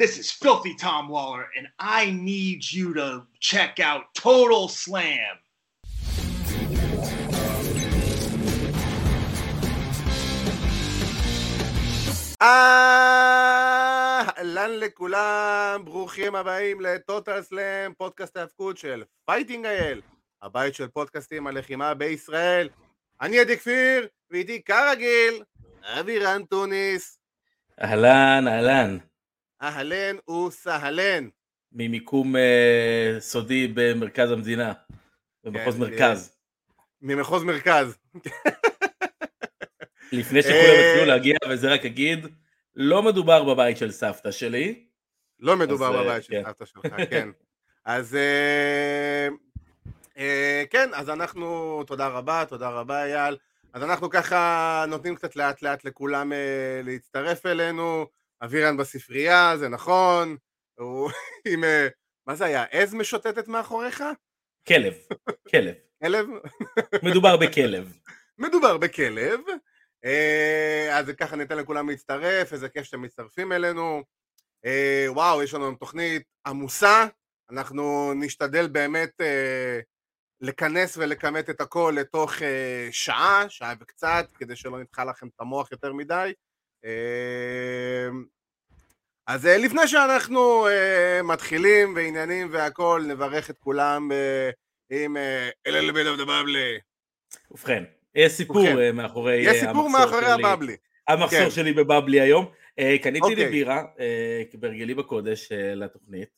This is Filthy Tom Lawlor, and I need you to check out Total Slam. אהלן לכולם, ברוכים הבאים ל Total Slam, פודקאסט ההאבקות של Fighting IL, הבית של פודקאסטי הלחימה בישראל. אני עדי כפיר, ואיתי כרגיל, אבירן טוניס. אהלן, אהלן. אהלן וסהלן. ממיקום אה, סודי במרכז המדינה, במחוז כן, מרכז. ממחוז מרכז. לפני שכולם אה, יתחילו להגיע, וזה רק אגיד, לא מדובר בבית של סבתא שלי. לא מדובר אז, אה, בבית של כן. סבתא שלך, כן. אז אה, אה, כן, אז אנחנו, תודה רבה, תודה רבה אייל. אז אנחנו ככה נותנים קצת לאט לאט לכולם אה, להצטרף אלינו. אבירן בספרייה, זה נכון. הוא עם, אה, מה זה היה, עז משוטטת מאחוריך? כלב, כלב. כלב? מדובר בכלב. מדובר בכלב. אה, אז ככה ניתן לכולם להצטרף, איזה כיף שאתם מצטרפים אלינו. אה, וואו, יש לנו היום תוכנית עמוסה, אנחנו נשתדל באמת לכנס ולכמת את הכל לתוך שעה, שעה וקצת, כדי שלא נדחה לכם את המוח יותר מדי. אה, אז אה, לפני שאנחנו אה, מתחילים ועניינים והכל, נברך את כולם אה, עם אלה לבית הבבלי. ובכן, יש סיפור מאחורי יש סיפור מאחורי הבבלי. המחסור כן. שלי בבבלי היום. קניתי לי אוקיי. בירה, בהרגלי בקודש לתוכנית,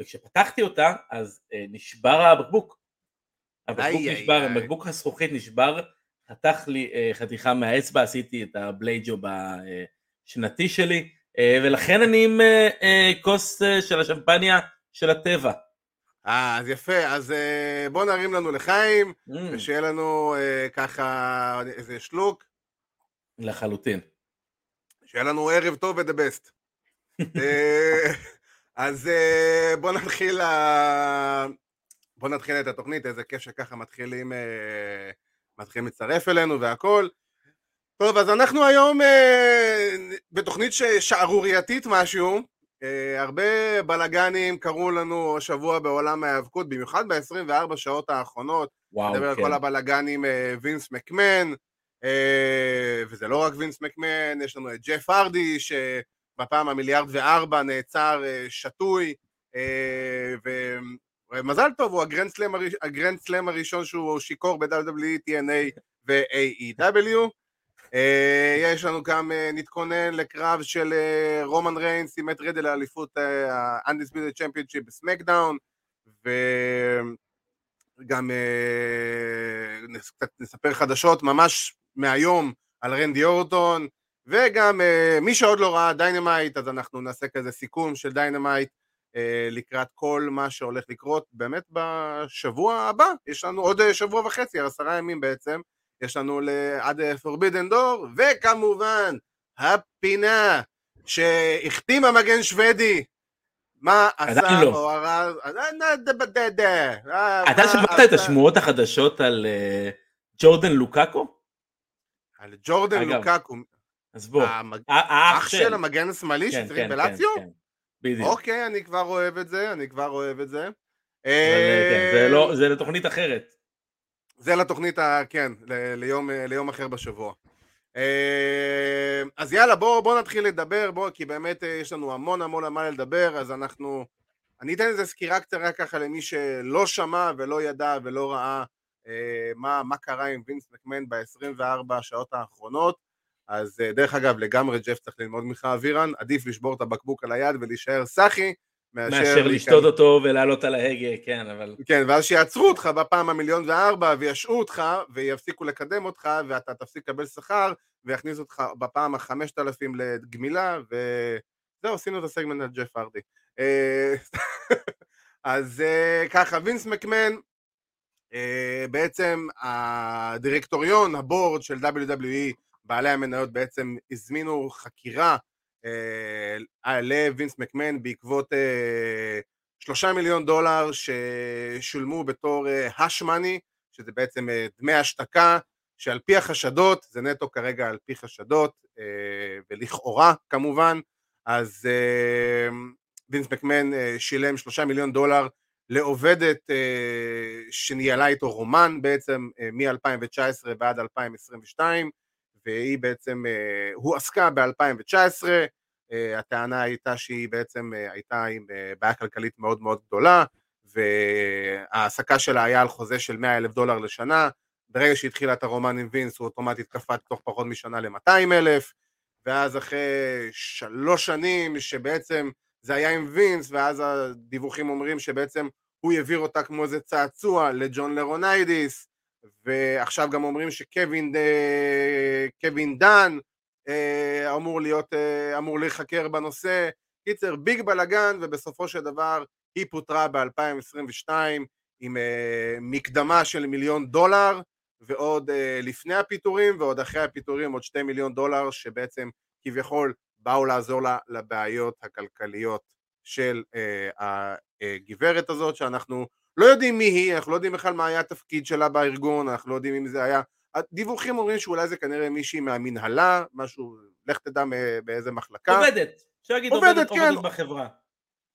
וכשפתחתי אותה, אז נשבר הבקבוק. הבקבוק נשבר, איי. בקבוק הזכוכית נשבר, חתך לי אה, חתיכה מהאצבע, עשיתי את הבלייד ג'וב השנתי שלי, אה, ולכן אני עם אה, כוס של השמפניה של הטבע. אה, אז יפה, אז בוא נרים לנו לחיים, Mm, ושיהיה לנו ככה איזה שלוק, לחלוטין. שיהיה לנו ערב טוב ו-the best. אה, אז בוא נתחיל, בוא נתחיל את התוכנית, איזה כיף שככה מתחילים, מתחילים להצטרף אלינו והכל. טוב, אז אנחנו היום אה, בתוכנית שערורייתית משהו, אה, הרבה בלאגנים קרו לנו השבוע בעולם ההיאבקות, במיוחד ב-24 שעות האחרונות, וואו, נדבר על כן. כל הבלאגנים אה, וינס מקמן, אה, וזה לא רק וינס מקמן, יש לנו את ג'ף הרדי, שבפעם המיליארד וארבע נעצר אה, שתוי, אה, ומזל טוב, הוא ה-grand slam, הראש- הראשון שהוא שיכור ב-WWE, TNA ו-AEW. אה, יש לנו גם, אה, נתכונן לקרב של אה, רומן ריינס עם מאט רידל לאליפות ה-Undisputed Championship ב-SmackDown, וגם נספר חדשות ממש מהיום על רנדי אורטון, וגם מי שעוד לא ראה Dynamite, אז אנחנו נעשה כזה סיכום של Dynamite לקראת כל מה שהולך לקרות באמת בשבוע הבא, יש לנו עוד אה, שבוע וחצי, עשרה ימים בעצם, יש לנו עד אה, Forbidden Door, וכמובן, הפינה שהחתים המגן שוודי. מה עשה עדיין לא. אוהרז? אה, אתה שמעת את השמועות החדשות על אה, ג'ורדן לוקאקו? על ג'ורדן אגב, לוקקו, אז בוא, האח אח של המגן השמאלי כן, שצריך כן, בלציו? בדיוק. אוקיי, אני כבר אוהב את זה, אני כבר אוהב את זה. אבל, אה, כן, זה אה, לא- זה לתוכנית אחרת. זה לתוכנית. כן, ל- ליום, אחר בשבוע. אה, אז יאללה, בואו בוא נתחיל לדבר, בואו, כי באמת אה, יש לנו המון המון על מה לדבר, אז אנחנו... אני אתן איזה סקירה קצרה ככה למי שלא שמע ולא ידע ולא ראה אה, מה, מה קרה עם וינס מקמן ב-24 השעות האחרונות. אז אה, דרך אגב, לגמרי ג'ף צריך ללמוד ממך אבירן, עדיף לשבור את הבקבוק על היד ולהישאר סאחי, מאשר לשתות אותו ולעלות על ההגה, כן, אבל... כן, ואז שיעצרו אותך בפעם המיליון וארבע וישעו אותך ויפסיקו לקדם אותך ואתה תפסיק לקבל שכר ויכניסו אותך בפעם החמשת אלפים לגמילה וזהו, עשינו את הסגמנט על ג'ף הרדי. אה, אז אה, ככה, וינס מקמן, בעצם הדירקטוריון, הבורד של WWE, בעלי המניות בעצם הזמינו חקירה אה, לווינס מקמן בעקבות אה, שלושה מיליון דולר ששולמו בתור האש מאני, שזה בעצם אה, דמי השתקה, שעל פי החשדות, זה נטו כרגע על פי חשדות, אה, ולכאורה כמובן, אז אה, וינס מקמן שילם שלושה מיליון דולר לעובדת שניהלה איתו רומן בעצם מ-2019 ועד 2022 והיא בעצם, הוא עסקה ב-2019, הטענה הייתה שהיא בעצם הייתה עם בעיה כלכלית מאוד מאוד גדולה וההעסקה שלה היה על חוזה של 100 אלף דולר לשנה, ברגע שהתחילה את הרומן עם וינס הוא אוטומטית קפץ תוך פחות משנה ל-200 אלף ואז אחרי שלוש שנים שבעצם זה היה עם וינס ואז הדיווחים אומרים שבעצם הוא העביר אותה כמו איזה צעצוע לג'ון לרוניידיס ועכשיו גם אומרים שקווין קווין דן אה, אמור להיות, אה, אמור להיחקר בנושא. קיצר ביג בלאגן ובסופו של דבר היא פוטרה ב-2022 עם אה, מקדמה של מיליון דולר ועוד לפני הפיטורים ועוד אחרי הפיטורים עוד שתי מיליון דולר שבעצם כביכול באו לעזור לה לבעיות הכלכליות של הגברת הזאת שאנחנו לא יודעים מי היא, אנחנו לא יודעים בכלל מה היה התפקיד שלה בארגון, אנחנו לא יודעים אם זה היה... הדיווחים אומרים שאולי זה כנראה מישהי מהמנהלה, משהו, לך תדע באיזה מחלקה. עובדת, אפשר להגיד עובדת, עובדת, כן. עובדת בחברה.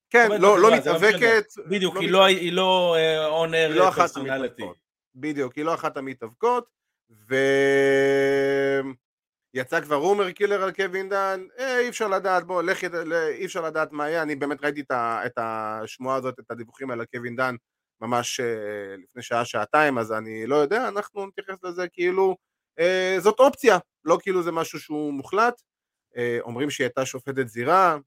כן, לא, לא מתאבקת. בדיוק, לא היא, לא, היא לא אונר לא פרסונליטי. בדיוק, היא לא אחת המתאבקות, ויצא כבר רומר קילר על קווין דן, אה, אי אפשר לדעת, בוא, לך, אי אפשר לדעת מה יהיה, אני באמת ראיתי את השמועה הזאת, את הדיווחים על קווין דן, ממש אה, לפני שעה, שעתיים, אז אני לא יודע, אנחנו נתייחס לזה כאילו אה, זאת אופציה, לא כאילו זה משהו שהוא מוחלט. אה, אומרים שהיא הייתה שופטת זירה.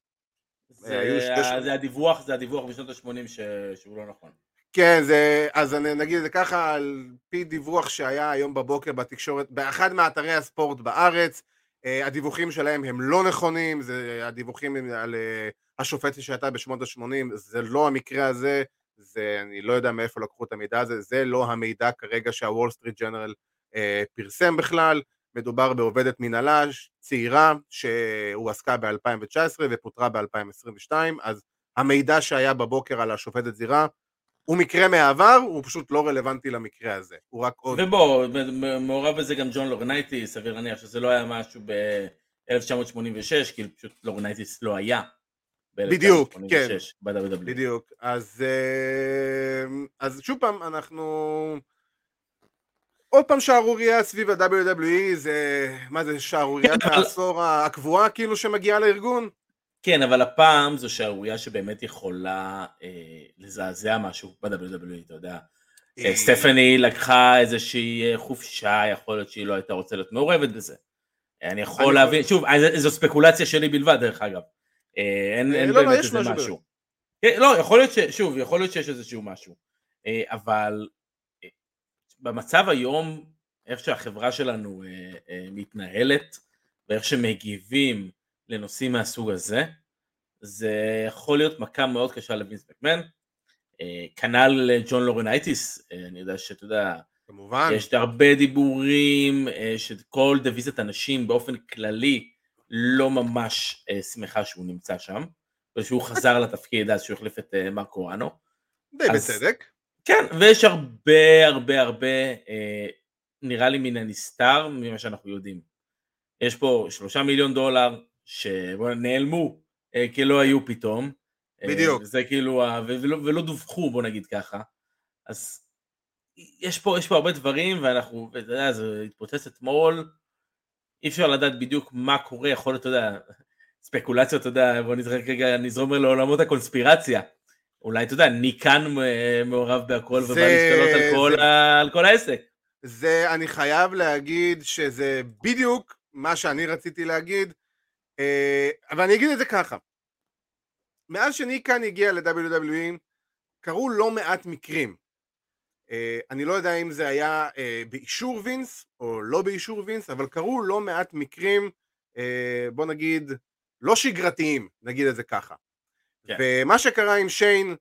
זה, שתי... זה הדיווח, זה הדיווח בשנות ה-80 ש... שהוא לא נכון. כן, זה, אז אני נגיד את זה ככה, על פי דיווח שהיה היום בבוקר בתקשורת, באחד מאתרי הספורט בארץ, הדיווחים שלהם הם לא נכונים, זה הדיווחים על השופטת שהייתה בשנות ה-80, זה לא המקרה הזה, זה, אני לא יודע מאיפה לקחו את המידע הזה, זה לא המידע כרגע שהוול סטריט ג'נרל אה, פרסם בכלל, מדובר בעובדת מנהלה צעירה שהועסקה ב-2019 ופוטרה ב-2022, אז המידע שהיה בבוקר על השופטת זירה הוא מקרה מהעבר, הוא פשוט לא רלוונטי למקרה הזה, הוא רק עוד... ובוא, מעורב בזה גם ג'ון לורנייטיס, סביר להניח שזה לא היה משהו ב-1986, כי פשוט לורנייטיס לא היה. בדיוק, כן, בדיוק, אז, אה, אז שוב פעם אנחנו עוד פעם שערורייה סביב ה-WWE זה, מה זה שערוריית כן, העשור הקבועה כאילו שמגיעה לארגון? כן, אבל הפעם זו שערורייה שבאמת יכולה אה, לזעזע משהו ב-WWE, אתה יודע. אה, סטפני לקחה איזושהי חופשה, יכול להיות שהיא לא הייתה רוצה להיות מעורבת בזה. אני יכול להבין, שוב, זו ספקולציה שלי בלבד דרך אגב. אה, אין, אין לא, לא באמת איזה משהו. משהו. כן, לא, יכול להיות ש... שוב, יכול להיות שיש איזשהו משהו. אה, אבל אה, במצב היום, איך שהחברה שלנו מתנהלת, ואיך שמגיבים לנושאים מהסוג הזה, זה יכול להיות מכה מאוד קשה לווינס מקמן. כנ"ל ג'ון לורנייטיס, אני יודע שאתה יודע, כמובן. יש הרבה דיבורים שכל דיוויזיית הנשים באופן כללי לא ממש אה, שמחה שהוא נמצא שם, ושהוא חזר לתפקיד אז שהוא החליף את אה, מרקו ראנו. די אז, בצדק. כן, ויש הרבה הרבה הרבה, אה, נראה לי מן הנסתר ממה שאנחנו יודעים. יש פה שלושה מיליון דולר שנעלמו אה, כי לא היו פתאום. אה, בדיוק. זה כאילו, ולא, ולא דווחו בוא נגיד ככה. אז יש פה, יש פה הרבה דברים ואנחנו, ואתה יודע, זה התפוצץ אתמול. אי אפשר לדעת בדיוק מה קורה, יכול להיות, אתה יודע, ספקולציות, אתה יודע, בוא נזרק רגע, נזרום לעולמות הקונספירציה. אולי, אתה יודע, ניקן מעורב בהכל ובא להשתלות על, כל זה, על כל העסק. זה, אני חייב להגיד שזה בדיוק מה שאני רציתי להגיד, אה, אבל אני אגיד את זה ככה. מאז שניקן הגיע ל-WWE, קרו לא מעט מקרים אה, אני לא יודע אם זה היה אה, באישור וינס או לא באישור וינס, אבל קרו לא מעט מקרים, אה, בוא נגיד, לא שגרתיים, נגיד את זה ככה. כן. ומה שקרה עם שיין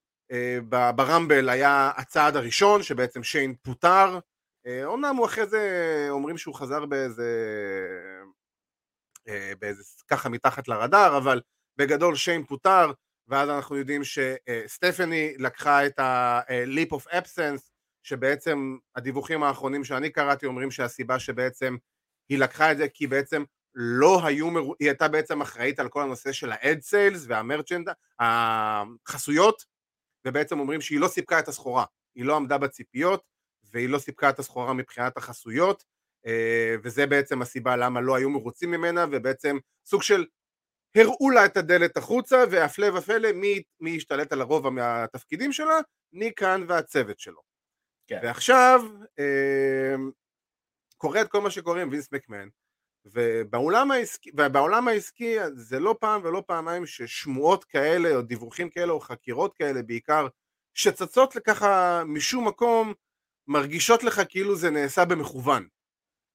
ברמבל היה הצעד הראשון, שבעצם שיין פוטר, אומנם הוא אחרי זה, אומרים שהוא חזר באיזה, באיזה ככה מתחת לרדאר, אבל בגדול שיין פוטר, ואז אנחנו יודעים שסטפני לקחה את ה-leap of absence שבעצם הדיווחים האחרונים שאני קראתי אומרים שהסיבה שבעצם היא לקחה את זה כי בעצם לא היו, מר... היא הייתה בעצם אחראית על כל הנושא של האד סיילס והמרצ'נדה, החסויות, ובעצם אומרים שהיא לא סיפקה את הסחורה, היא לא עמדה בציפיות, והיא לא סיפקה את הסחורה מבחינת החסויות, אה, וזה בעצם הסיבה למה לא היו מרוצים ממנה, ובעצם סוג של הראו לה את הדלת החוצה, והפלא ופלא, מי, מי השתלט על הרוב מהתפקידים שלה? ניקן והצוות שלו. כן. ועכשיו, אה, קורה את כל מה שקורה עם וינס מקמן, ובעולם העסקי, ובעולם העסקי זה לא פעם ולא פעמיים ששמועות כאלה או דיווחים כאלה או חקירות כאלה בעיקר שצצות ככה משום מקום מרגישות לך כאילו זה נעשה במכוון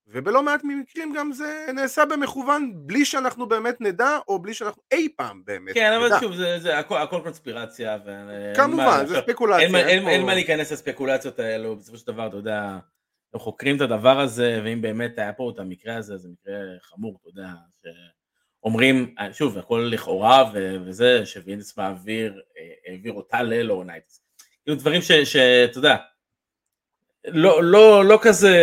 ובלא מעט מקרים גם זה נעשה במכוון בלי שאנחנו באמת נדע או בלי שאנחנו אי פעם באמת כן נדע. אבל שוב זה, זה הכל, הכל קונספירציה כמובן זה ספקולציה אין, אין, אין, אין מה להיכנס לספקולציות האלו בסופו של דבר אתה יודע הם חוקרים את הדבר הזה, ואם באמת היה פה את המקרה הזה, זה מקרה חמור, אתה יודע, שאומרים, שוב, הכל לכאורה, וזה, שווינס מעביר, אה, העביר אותה ללורנייטיס. כאילו דברים שאתה יודע, לא, לא, לא כזה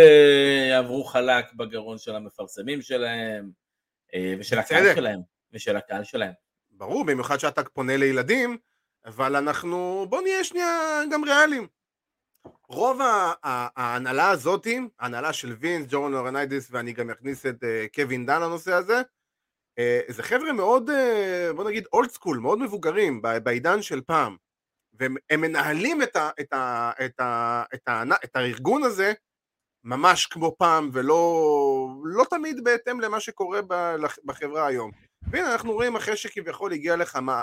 עברו חלק בגרון של המפרסמים שלהם, אה, ושל הקהל שלהם, ושל הקהל שלהם. ברור, במיוחד שאתה פונה לילדים, אבל אנחנו, בוא נהיה שנייה גם ריאליים. רוב ההנהלה הזאתי, ההנהלה של וינס, ג'ון לורנייטיס ואני גם אכניס את אה, קווין דאן לנושא הזה, אה, זה חבר'ה מאוד, בוא נגיד old school, מאוד מבוגרים בעידן של פעם, והם מנהלים את, ה, את, ה, את, ה, את, ה, את הארגון הזה ממש כמו פעם ולא לא תמיד בהתאם למה שקורה בחברה היום. והנה אנחנו רואים אחרי שכביכול הגיע לך מה,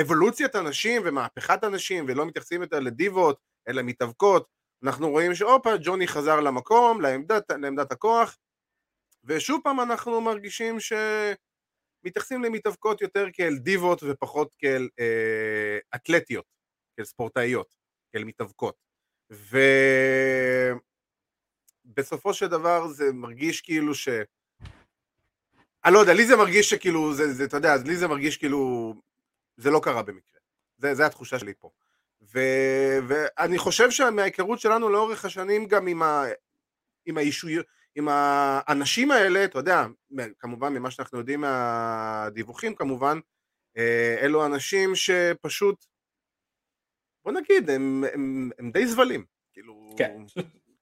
אבולוציית אנשים ומהפכת אנשים ולא מתייחסים יותר לדיבות אלא מתאבקות, אנחנו רואים שהופה, ג'וני חזר למקום, לעמדת, לעמדת הכוח, ושוב פעם אנחנו מרגישים שמתייחסים למתאבקות יותר כאל דיבות ופחות כאל אה, אתלטיות, כאל ספורטאיות, כאל מתאבקות. ובסופו של דבר זה מרגיש כאילו ש... אני לא יודע, לי זה מרגיש שכאילו, זה, זה, אתה יודע, לי זה מרגיש כאילו, זה לא קרה במקרה. זה, זה התחושה שלי פה. ו, ואני חושב שמההיכרות שלנו לאורך השנים גם עם, ה, עם, האישוי, עם האנשים האלה, אתה יודע, כמובן ממה שאנחנו יודעים מהדיווחים כמובן, אה, אלו אנשים שפשוט, בוא נגיד, הם, הם, הם די זבלים, כאילו, כן.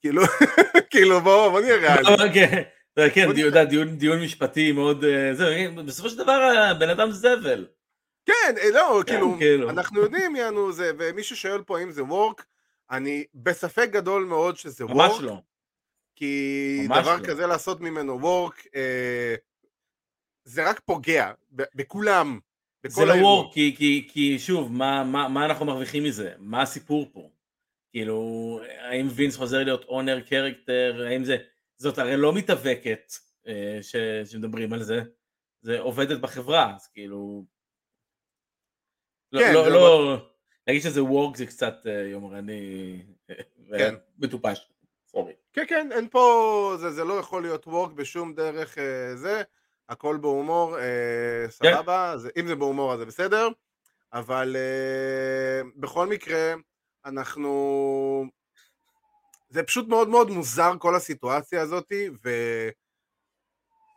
כאילו, כאילו בוא, בוא נראה ריאלי. כן, כן דיון, דיון משפטי מאוד, אה, זה, בסופו של דבר הבן אדם זבל. כן, אה, לא, כן, כאילו, כאילו, אנחנו יודעים, יענו, זה, ומי ששואל פה אם זה וורק, אני בספק גדול מאוד שזה וורק. ממש לא. כי דבר לא. כזה לעשות ממנו וורק, אה, זה רק פוגע בכולם, זה לא וורק, כי, כי, כי שוב, מה, מה, מה אנחנו מרוויחים מזה? מה הסיפור פה? כאילו, האם וינס חוזר להיות אונר קרקטר, האם זה, זאת הרי לא מתאבקת אה, ש, שמדברים על זה, זה עובדת בחברה, אז כאילו, לא, כן, לא, לא, להגיד שזה וורק זה קצת אה, יומרני כן. ומטופש, סורי. כן, כן, אין פה, זה, זה לא יכול להיות וורק בשום דרך אה, זה, הכל בהומור, אה, כן. סבבה, כן. זה, אם זה בהומור אז זה בסדר, אבל אה, בכל מקרה, אנחנו... זה פשוט מאוד מאוד מוזר כל הסיטואציה הזאת, ו...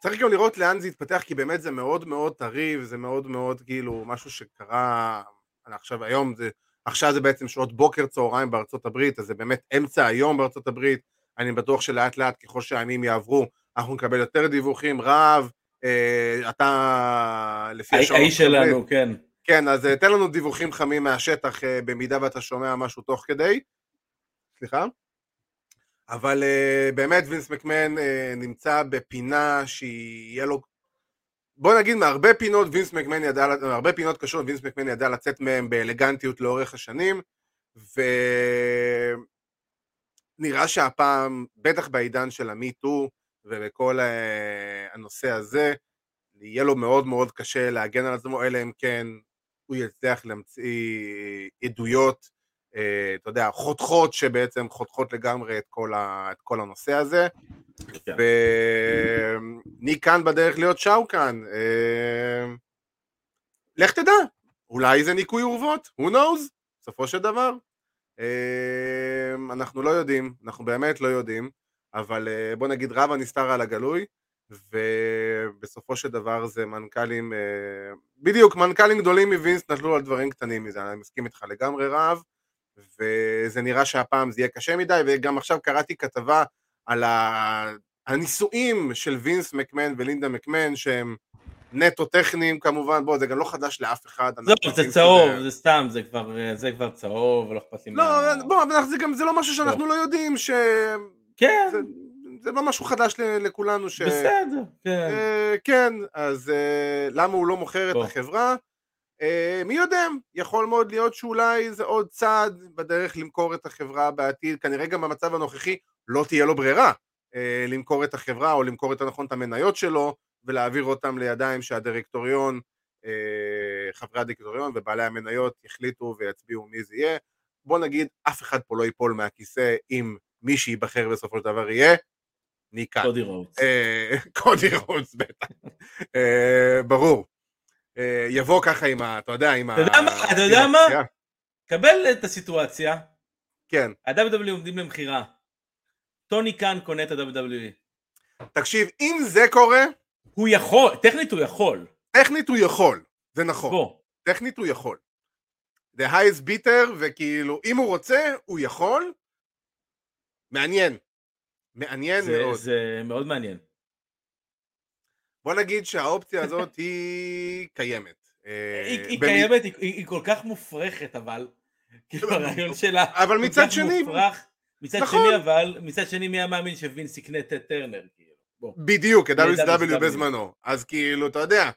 צריך גם לראות לאן זה יתפתח, כי באמת זה מאוד מאוד טרי, וזה מאוד מאוד כאילו משהו שקרה עכשיו היום, זה, עכשיו זה בעצם שעות בוקר צהריים בארצות הברית, אז זה באמת אמצע היום בארצות הברית, אני בטוח שלאט לאט ככל שהימים יעברו, אנחנו נקבל יותר דיווחים, רב, אה, אתה לפי השעון... האיש שלנו, כן. כן, אז אה, תן לנו דיווחים חמים מהשטח אה, במידה ואתה שומע משהו תוך כדי. סליחה? אבל uh, באמת וינס מקמן uh, נמצא בפינה שיהיה לו, בוא נגיד מהרבה פינות וינס מקמן ידע, מהרבה פינות קשות וינס מקמן ידע לצאת מהם באלגנטיות לאורך השנים, ונראה שהפעם, בטח בעידן של המיטו ובכל uh, הנושא הזה, יהיה לו מאוד מאוד קשה להגן על עצמו, אלא אם כן הוא יצליח להמציא עדויות אה, אתה יודע, חותכות שבעצם חותכות לגמרי את כל, ה, את כל הנושא הזה. כן. ומי כאן בדרך להיות שאו כאן. אה, לך תדע, אולי זה ניקוי אורוות, who knows, בסופו של דבר. אה, אנחנו לא יודעים, אנחנו באמת לא יודעים, אבל בוא נגיד רב הנסתר על הגלוי, ובסופו של דבר זה מנכ"לים, אה, בדיוק, מנכ"לים גדולים מווינס נטלו על דברים קטנים מזה, אני מסכים איתך לגמרי רב, וזה נראה שהפעם זה יהיה קשה מדי, וגם עכשיו קראתי כתבה על הנישואים של וינס מקמן ולינדה מקמן, שהם נטו טכניים כמובן, בוא, זה גם לא חדש לאף אחד. זהו, זה צהוב, זה סתם, זה כבר, זה כבר צהוב, לא אכפת לי לא, בוא, אבל זה גם, זה לא משהו שאנחנו לא יודעים, ש... כן. זה, זה לא משהו חדש לכולנו, ש... בסדר, כן. אה, כן, אז אה, למה הוא לא מוכר את החברה? אה, מי יודע, יכול מאוד להיות שאולי זה עוד צעד בדרך למכור את החברה בעתיד, כנראה גם במצב הנוכחי לא תהיה לו ברירה אה, למכור את החברה או למכור את הנכון את המניות שלו ולהעביר אותם לידיים שהדירקטוריון, אה, חברי הדירקטוריון ובעלי המניות יחליטו ויצביעו מי זה יהיה. בוא נגיד, אף אחד פה לא ייפול מהכיסא אם מי שייבחר בסופו של דבר יהיה ניק קאן. קודי רודס. קודי רודס, בטח. ברור. אה, יבוא ככה עם ה... אתה יודע, עם ה... אתה יודע מה? אתה יודע מה? קבל את הסיטואציה. כן. ה-WWE עומדים למכירה. טוני קאן קונה את ה-WWE. תקשיב, אם זה קורה... הוא יכול, טכנית הוא יכול. טכנית הוא יכול, זה נכון. בוא. טכנית הוא יכול. The highest bitter, וכאילו, אם הוא רוצה, הוא יכול. מעניין. מעניין זה, מאוד. זה מאוד מעניין. בוא נגיד שהאופציה הזאת היא קיימת. אה, היא, היא קיימת, היא, היא כל כך מופרכת אבל, כאילו הרעיון שלה אבל מצד שני, מופרך, מצד נכון. שני אבל, מצד שני מי המאמין שווינס יקנה את טרנר, כאילו. בדיוק, את WCW בזמנו, אז כאילו, אתה יודע,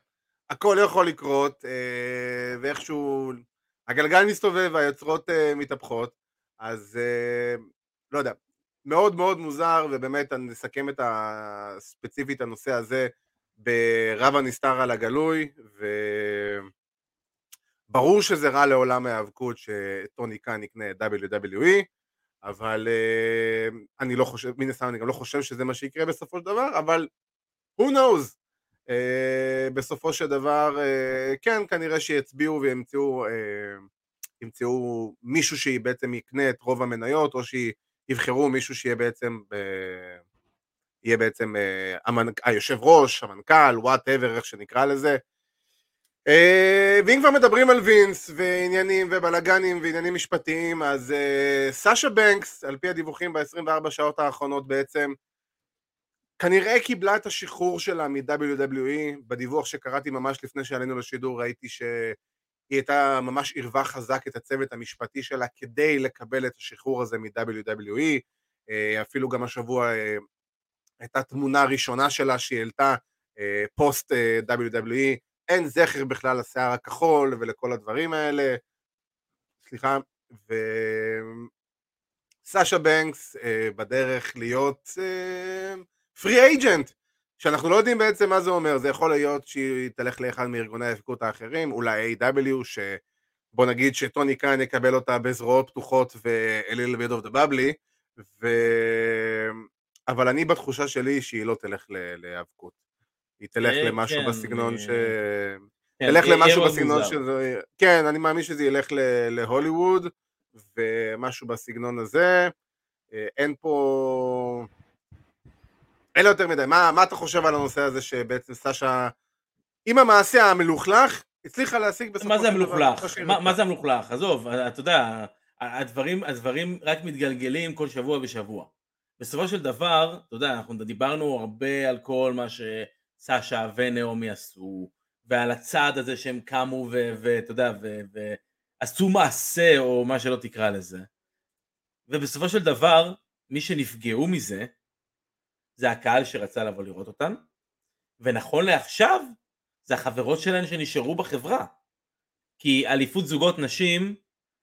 הכל יכול לקרות, אה, ואיכשהו, הגלגל מסתובב והיוצרות אה, מתהפכות, אז לא יודע, מאוד מאוד מוזר, ובאמת אני אסכם את הספציפית הנושא הזה, ברב הנסתר על הגלוי, וברור שזה רע לעולם ההיאבקות שטוני קאן יקנה WWE, אבל uh, אני לא חושב, מן הסתם אני גם לא חושב שזה מה שיקרה בסופו של דבר, אבל who knows, uh, בסופו של דבר, uh, כן, כנראה שיצביעו וימצאו ימצאו מישהו שבעצם יקנה את רוב המניות, או שיבחרו מישהו שיהיה בעצם uh, יהיה בעצם אה, המנ... היושב ראש, המנכ"ל, whatever, איך שנקרא לזה. אה, ואם כבר מדברים על וינס ועניינים ובלאגנים ועניינים משפטיים, אז אה, סאשה בנקס, על פי הדיווחים ב-24 שעות האחרונות בעצם, כנראה קיבלה את השחרור שלה מ-WWE, בדיווח שקראתי ממש לפני שעלינו לשידור ראיתי שהיא הייתה ממש עירבה חזק את הצוות המשפטי שלה כדי לקבל את השחרור הזה מ-WWE, אפילו גם השבוע הייתה תמונה ראשונה שלה שהיא העלתה אה, פוסט אה, WWE, אין זכר בכלל לשיער הכחול ולכל הדברים האלה, סליחה, וסאשה בנקס אה, בדרך להיות פרי אה, אייג'נט, שאנחנו לא יודעים בעצם מה זה אומר, זה יכול להיות שהיא תלך לאחד מארגוני ההפקות האחרים, אולי A.W. שבוא נגיד שטוני קאן יקבל אותה בזרועות פתוחות ו-a little bit of ו... אבל אני בתחושה שלי שהיא לא תלך להיאבקות. היא תלך אה, למשהו כן, בסגנון ש... כן, תלך למשהו בסגנון שזה... כן, אני מאמין שזה ילך להוליווד, ומשהו בסגנון הזה. אה, אין פה... אין יותר מדי. מה, מה אתה חושב על הנושא הזה שבעצם סשה, עם המעשה המלוכלך, הצליחה להשיג בסופו של דבר... מה זה המלוכלך? מה, מה זה המלוכלך? עזוב, אתה יודע, הדברים, הדברים רק מתגלגלים כל שבוע ושבוע. בסופו של דבר, אתה יודע, אנחנו דיברנו הרבה על כל מה שסשה ונעמי עשו, ועל הצעד הזה שהם קמו ואתה יודע, ועשו מעשה, או מה שלא תקרא לזה. ובסופו של דבר, מי שנפגעו מזה, זה הקהל שרצה לבוא לראות אותם, ונכון לעכשיו, זה החברות שלהן שנשארו בחברה. כי אליפות זוגות נשים,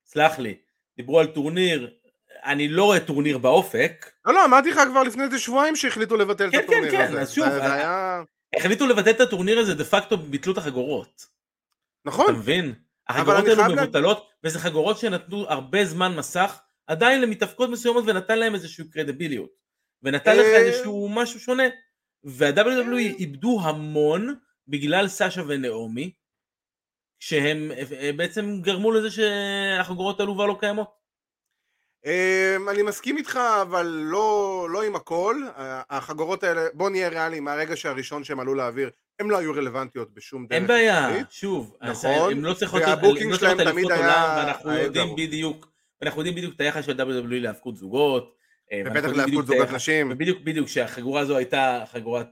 סלח לי, דיברו על טורניר אני לא רואה טורניר באופק. לא, לא, אמרתי לך כבר לפני איזה שבועיים שהחליטו לבטל כן, את הטורניר כן, כן, הזה. כן, כן, אז שוב, זה היה... החליטו לבטל את הטורניר הזה, דה פקטו ביטלו את החגורות. נכון. אתה מבין? החגורות האלו מבוטלות, וזה חגורות שנתנו הרבה זמן מסך, עדיין למתאבקות מסוימות, ונתן להם איזושהי קרדיביליות. ונתן לך אה, איזשהו משהו שונה. וה-WWE איבדו המון בגלל סאשה ונעמי, שהם אה, בעצם גרמו לזה שהחגורות האלו כבר לא קיימות. אמ, אני מסכים איתך, אבל לא, לא עם הכל. החגורות האלה, בוא נהיה ריאליים, מהרגע שהראשון שהם עלו לאוויר, הם לא היו רלוונטיות בשום דרך. אין בעיה, שוב, נכון, הם לא צריכות שלהם תמיד היה... ואנחנו יודעים בדיוק, אנחנו יודעים בדיוק את היחס של WWE להאבקות זוגות. אה, ובטח להאבקות זוגות נשים. ובדיוק, בדיוק, שהחגורה הזו הייתה חגורת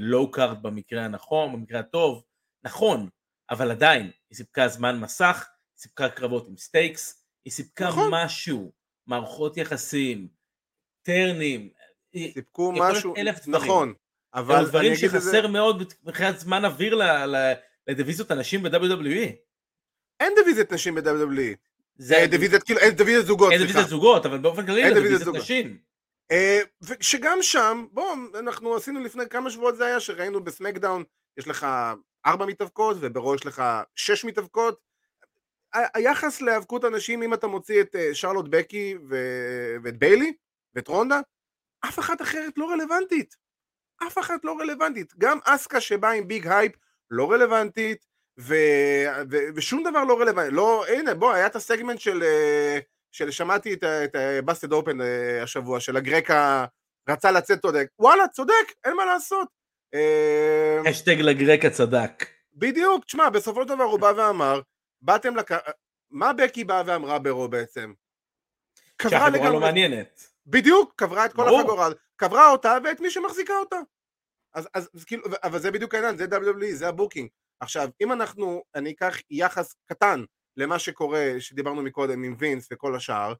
low uh, card במקרה הנכון, במקרה הטוב, נכון, אבל עדיין, היא סיפקה זמן מסך, היא סיפקה קרבות עם stakes, היא סיפקה נכון. משהו, מערכות יחסים, turn-ים, סיפקו משהו, נכון, אבל דברים שחסר זה... מאוד מבחינת זמן אוויר לדיוויזיות הנשים ב-WWE. אין דיוויזיות נשים ב-WWE. זה אה, דיוויזיות כאילו, אין דיוויזיות זוגות, אין דיוויזיות זוגות, אבל באופן כללי אין דיוויזיות נשים. אה, שגם שם, בוא, אנחנו עשינו לפני כמה שבועות זה היה, שראינו ב-SmackDown, יש לך ארבע מתאבקות, וב-Raw יש לך שש מתאבקות. היחס להיאבקות הנשים, אם אתה מוציא את אה, שרלוט, בקי ואת ביילי ואת רונדה, אף אחת אחרת לא רלוונטית. אף אחת לא רלוונטית. גם אסקה שבאה עם big hype לא רלוונטית, ו... ו... ושום דבר לא רלוונטי. לא, הנה, בוא, היה את הסגמנט של... אה, של שמעתי את בסטד אופן אה, השבוע, של הגרקה רצה לצאת צודק. וואלה, צודק, אין מה לעשות. השטג לגרקה צדק. בדיוק, תשמע, בסופו של דבר הוא בא ואמר, באתם לק... מה בקי באה ואמרה ברו בעצם? שהחגורה לא מעניינת. בדיוק, קברה את כל ברור. החגורה, קברה אותה ואת מי שמחזיקה אותה. אז, אז, אז כאילו, אבל זה בדיוק העניין, זה WWE, זה ה-booking. עכשיו, אם אנחנו, אני אקח יחס קטן למה שקורה, שדיברנו מקודם עם וינס וכל השאר,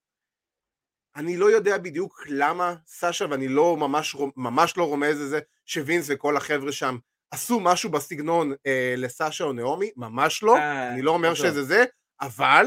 אני לא יודע בדיוק למה סאשה, ואני לא ממש, ממש לא רומז לזה, שווינס וכל החבר'ה שם עשו משהו בסגנון אה, לסאשה או נעמי, ממש לא, אה, אני לא אומר שזה זה, אבל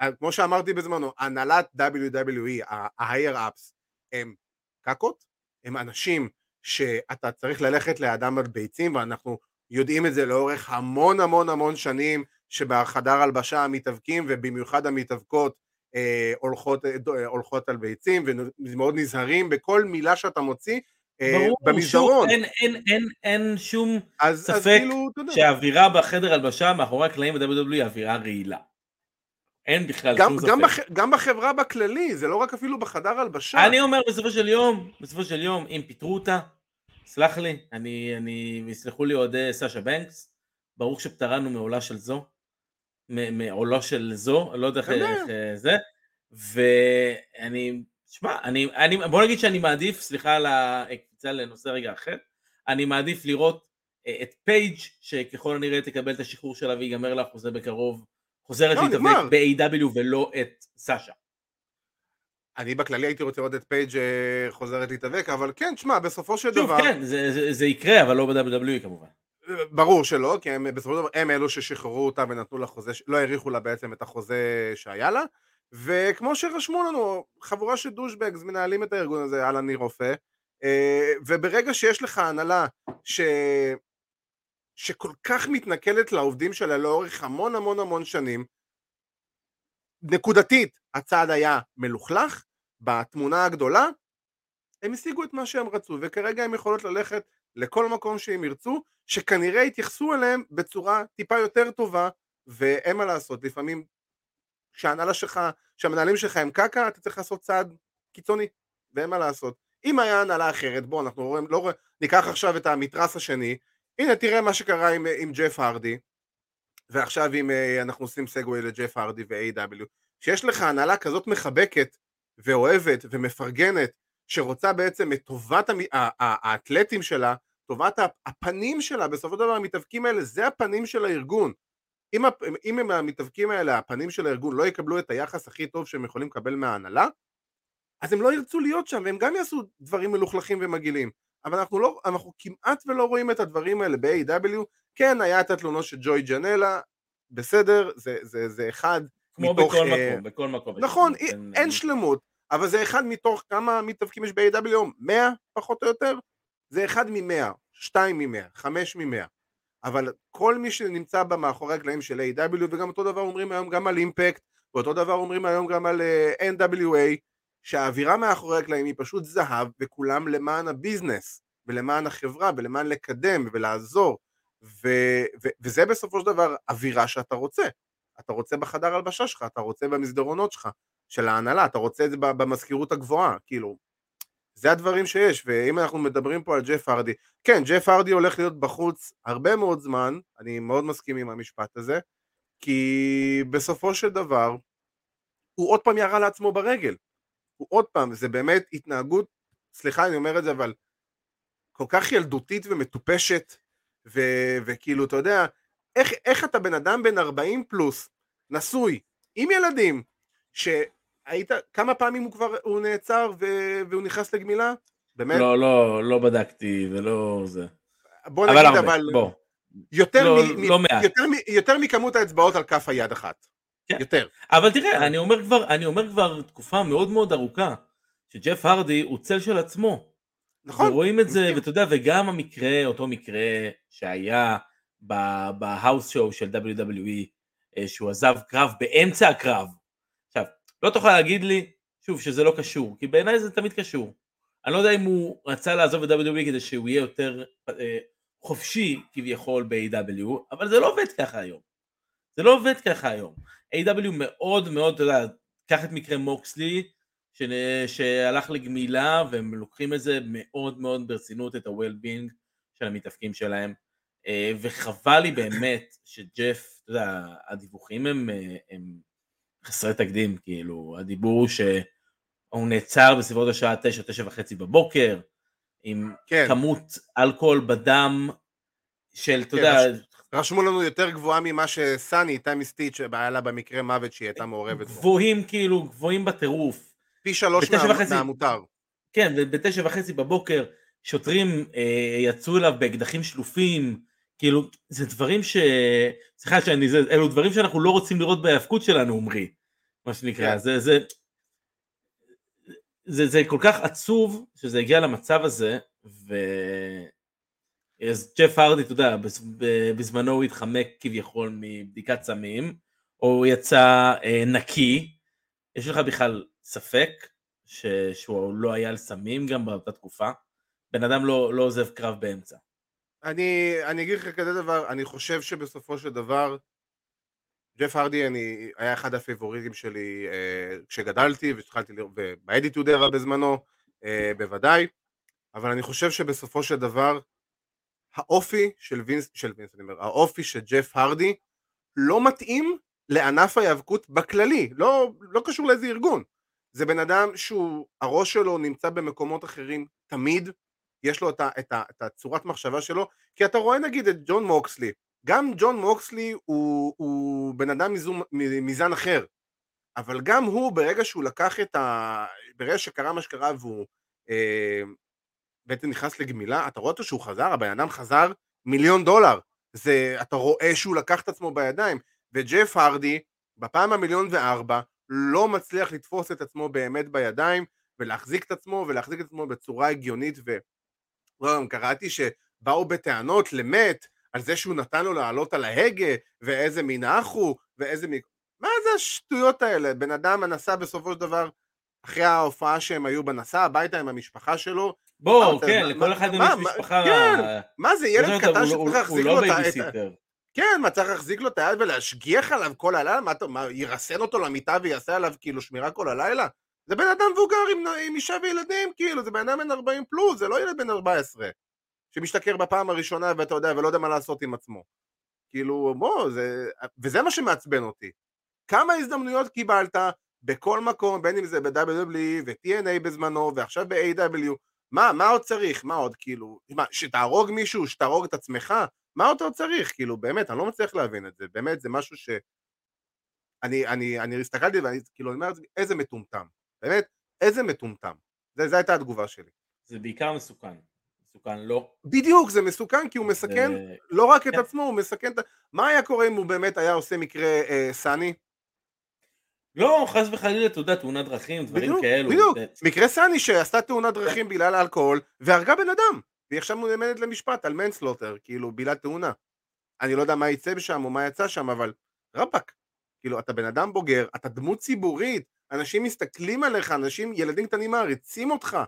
אה, כמו שאמרתי בזמנו, הנהלת WWE, ה-higher ups, הם קקות, הם אנשים שאתה צריך ללכת לאדם על ביצים, ואנחנו יודעים את זה לאורך המון המון המון שנים, שבחדר הלבשה המתאבקים, ובמיוחד המתאבקות, אה, הולכות, אה, הולכות על ביצים, ומאוד נזהרים בכל מילה שאתה מוציא, ברור, במסדרון. אין, אין, אין, אין שום אז, ספק אז כאילו, שהאווירה בחדר הלבשה מאחורי הקלעים ב-WWE היא אווירה רעילה. אין בכלל גם, שום גם ספק. בח, גם בחברה בכללי, זה לא רק אפילו בחדר הלבשה. אני אומר בסופו של יום, בסופו של יום, אם פיטרו אותה, סלח לי, אני, אני, יסלחו לי אוהדי סאשה בנקס, ברוך שפטרנו מעולה של זו, מעולו של זו, לא יודע איך אה, זה, ואני שמע, אני, אני, בוא נגיד שאני מעדיף, סליחה על הקפיצה לנושא רגע אחר, אני מעדיף לראות אה, את פייג' שככל הנראה תקבל את השחרור שלה ויגמר לה חוזה בקרוב, חוזרת לא, להתאבק ב-AW ולא את סאשה. אני בכללי הייתי רוצה לראות את פייג' אה, חוזרת להתאבק, אבל כן, שמע, בסופו של דבר... כן, זה, זה, זה יקרה, אבל לא ב-WWE כמובן. ברור שלא, כי הם בסופו של דבר, הם אלו ששחררו אותה ונתנו לה חוזה, לא האריכו לה בעצם את החוזה שהיה לה, וכמו שרשמו לנו, חבורה של דושבגס מנהלים את הארגון הזה, אהלן ניר רופא, אה, וברגע שיש לך הנהלה ש... שכל כך מתנכלת לעובדים שלה לאורך המון המון המון שנים, נקודתית הצעד היה מלוכלך, בתמונה הגדולה הם השיגו את מה שהם רצו, וכרגע הם יכולות ללכת לכל מקום שהם ירצו, שכנראה יתייחסו אליהם בצורה טיפה יותר טובה, ואין מה לעשות, לפעמים כשההנהלה שלך, כשהמנהלים שלך הם קקה, אתה צריך לעשות צעד קיצוני, ואין מה לעשות. אם היה הנהלה אחרת, בוא, אנחנו רואים, לא רואים, ניקח עכשיו את המתרס השני, הנה תראה מה שקרה עם, עם ג'ף הרדי, ועכשיו אם אה, אנחנו עושים סגווי לג'ף הרדי ו-AW, שיש לך הנהלה כזאת מחבקת ואוהבת ומפרגנת, שרוצה בעצם את טובת המ... האתלטים שלה, טובת הפנים שלה, בסופו של דבר המתאבקים האלה, זה הפנים של הארגון. אם, אם הם המתאבקים האלה, הפנים של הארגון, לא יקבלו את היחס הכי טוב שהם יכולים לקבל מההנהלה, אז הם לא ירצו להיות שם, והם גם יעשו דברים מלוכלכים ומגעילים. אבל אנחנו, לא, אנחנו כמעט ולא רואים את הדברים האלה ב-AW. כן, היה את התלונות של ג'וי ג'נלה, בסדר, זה, זה, זה אחד כמו מתוך... כמו בכל uh, מקום, בכל מקום. נכון, אין, אין, אין שלמות, אבל זה אחד מתוך כמה מתאבקים יש ב-AW? 100 פחות או יותר? זה אחד מ-100, שתיים מ-100, חמש מ-100. אבל כל מי שנמצא במאחורי הקלעים של A.W. וגם אותו דבר אומרים היום גם על אימפקט ואותו דבר אומרים היום גם על uh, אה, NWA שהאווירה מאחורי הקלעים היא פשוט זהב וכולם למען הביזנס ולמען החברה ולמען לקדם ולעזור ו, ו, וזה בסופו של דבר אווירה שאתה רוצה אתה רוצה בחדר הלבשה שלך, אתה רוצה במסדרונות שלך של ההנהלה, אתה רוצה את זה במזכירות הגבוהה, כאילו, זה הדברים שיש, ואם אנחנו מדברים פה על ג'ף הרדי, כן, ג'ף הרדי הולך להיות בחוץ הרבה מאוד זמן, אני מאוד מסכים עם המשפט הזה, כי בסופו של דבר, הוא עוד פעם ירה לעצמו ברגל. הוא עוד פעם, זה באמת התנהגות, סליחה אני אומר את זה, אבל כל כך ילדותית ומטופשת, ו- וכאילו, אתה יודע, איך, איך אתה בן אדם בן 40 פלוס, נשוי, עם ילדים, שהיית, כמה פעמים הוא כבר, הוא נעצר ו- והוא נכנס לגמילה? באמת? לא, לא, לא בדקתי ולא זה. בוא נגיד אבל, אבל, בוא. יותר, לא, מ- לא מ- מעט. יותר, מ- יותר מכמות האצבעות על כף היד אחת. כן. יותר. אבל תראה, אני אומר כבר, אני אומר כבר תקופה מאוד מאוד ארוכה, שג'ף הרדי הוא צל של עצמו. נכון. ורואים את זה. ואתה יודע, וגם המקרה, אותו מקרה שהיה בהאוס שואו של WWE, אה, שהוא עזב קרב באמצע הקרב. לא תוכל להגיד לי, שוב, שזה לא קשור, כי בעיניי זה תמיד קשור. אני לא יודע אם הוא רצה לעזוב את WWE כדי שהוא יהיה יותר אה, חופשי כביכול ב-AW, אבל זה לא עובד ככה היום. זה לא עובד ככה היום. A.W. מאוד מאוד, אתה יודע, קח את מקרה מוקסלי, ש... שהלך לגמילה, והם לוקחים את זה מאוד מאוד ברצינות, את ה-well-being של המתאפקים שלהם, אה, וחבל לי באמת שג'ף, אתה יודע, הדיווחים הם, אה, הם חסרי תקדים, כאילו, הדיבור הוא שהוא נעצר בסביבות השעה 9, 9 וחצי בבוקר, עם כן. כמות אלכוהול בדם של, אתה כן, יודע, רשמו לנו יותר גבוהה ממה שסאני, תמי סטיץ', היה לה במקרה מוות שהיא הייתה מעורבת בו. גבוהים כאילו, גבוהים בטירוף. פי שלוש מה- וחצי. מהמותר. כן, ובתשע וחצי בבוקר שוטרים אה, יצאו אליו באקדחים שלופים, כאילו, זה דברים ש... סליחה שאני, זה, אלו דברים שאנחנו לא רוצים לראות בהיאבקות שלנו, עמרי, מה שנקרא, כן. זה, זה, זה, זה כל כך עצוב שזה הגיע למצב הזה, ו... אז ג'ף הרדי, אתה יודע, בזמנו הוא התחמק כביכול מבדיקת סמים, או הוא יצא אה, נקי, יש לך בכלל ספק ש... שהוא לא היה על סמים גם באותה תקופה? בן אדם לא, לא עוזב קרב באמצע. אני, אני אגיד לך כזה דבר, אני חושב שבסופו של דבר, ג'ף הרדי אני, היה אחד הפייבוריטים שלי אה, כשגדלתי והתחלתי לראות, ובאדיטוד era בזמנו, אה, בוודאי, אבל אני חושב שבסופו של דבר, האופי של וינס, של וינס, אני אומר, האופי של ג'ף הרדי, לא מתאים לענף ההיאבקות בכללי, לא, לא קשור לאיזה ארגון. זה בן אדם שהוא, הראש שלו נמצא במקומות אחרים תמיד, יש לו את, ה, את, ה, את הצורת מחשבה שלו, כי אתה רואה נגיד את ג'ון מוקסלי, גם ג'ון מוקסלי הוא, הוא בן אדם מזום, מזן אחר, אבל גם הוא ברגע שהוא לקח את ה... ברגע שקרה מה שקרה והוא אה, בעצם נכנס לגמילה, אתה רואה אותו שהוא חזר, הבן אדם חזר מיליון דולר, זה, אתה רואה שהוא לקח את עצמו בידיים, וג'ף הרדי בפעם המיליון וארבע לא מצליח לתפוס את עצמו באמת בידיים ולהחזיק את עצמו ולהחזיק את עצמו בצורה הגיונית ו... לא, גם קראתי שבאו בטענות למת על זה שהוא נתן לו לעלות על ההגה ואיזה אח הוא ואיזה מין... מה זה השטויות האלה? בן אדם נסע בסופו של דבר אחרי ההופעה שהם היו בנסע הביתה עם המשפחה שלו בוא, אתה- כן, מה- לכל אחד מה- יש מה- משפחה... כן, מה זה ילד קטן שצריך להחזיק לו את ה... כן, מה צריך להחזיק לו את היד ולהשגיח עליו כל הלילה? מה מה, ירסן אותו למיטה ויעשה עליו כאילו שמירה כל הלילה? זה בן אדם מבוגר עם, עם אישה וילדים, כאילו, זה בן אדם בן 40 פלוס, זה לא ילד בן 14, שמשתכר בפעם הראשונה ואתה יודע, ולא יודע מה לעשות עם עצמו. כאילו, בוא, זה... וזה מה שמעצבן אותי. כמה הזדמנויות קיבלת בכל מקום, בין אם זה ב-WWE ו-TNA בזמנו, ועכשיו ב-AW, מה, מה עוד צריך? מה עוד, כאילו, מה, שתהרוג מישהו, שתהרוג את עצמך? מה אתה עוד צריך? כאילו, באמת, אני לא מצליח להבין את זה. באמת, זה משהו ש... אני, אני, אני הסתכלתי ואני כאילו, אומר לעצמי, איזה מטומטם. באמת, איזה מטומטם. זו הייתה התגובה שלי. זה בעיקר מסוכן. מסוכן לא. בדיוק, זה מסוכן כי הוא מסכן לא רק את כן. עצמו, הוא מסכן את. מה היה קורה אם הוא באמת היה עושה מקרה אה, סאני? לא, חס וחלילה, אתה יודע, תאונת דרכים, דברים בדיוק, כאלו. בדיוק. זה- מקרה סאני שעשתה תאונת דרכים בגלל אלכוהול והרגה בן אדם. והיא עכשיו מועמדת למשפט על מנסלוטר, כאילו, בגלל תאונה. אני לא יודע מה יצא שם או מה יצא שם, אבל רבאק. כאילו, אתה בן אדם בוגר, אתה דמות ציבורית, אנשים מסתכלים עליך, אנשים, ילדים קטנים מעריצים אותך.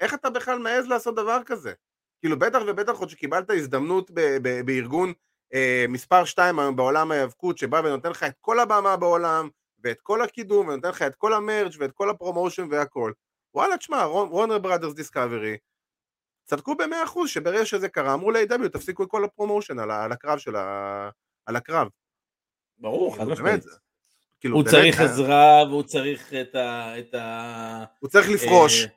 איך אתה בכלל מעז לעשות דבר כזה? כאילו, בטח ובטח עוד שקיבלת הזדמנות ב- ב- בארגון אה, מספר 2 היום בעולם ההיאבקות, שבא ונותן לך את כל הבמה בעולם, ואת כל הקידום, ונותן לך את כל ה merch ואת כל ה promotion והכל. וואלה, תשמע, וורנר בראדרס דיסקאברי, צדקו במאה אחוז שברגע שזה קרה, אמרו ל-AEW, תפסיקו את כל ה promotion על, על הקרב של ה... על הקרב. ברור, חד כאילו, משמעית. באמת, כאילו, הוא באמת, צריך אה, עזרה והוא צריך את ה... את ה... הוא צריך לפרוש, אה,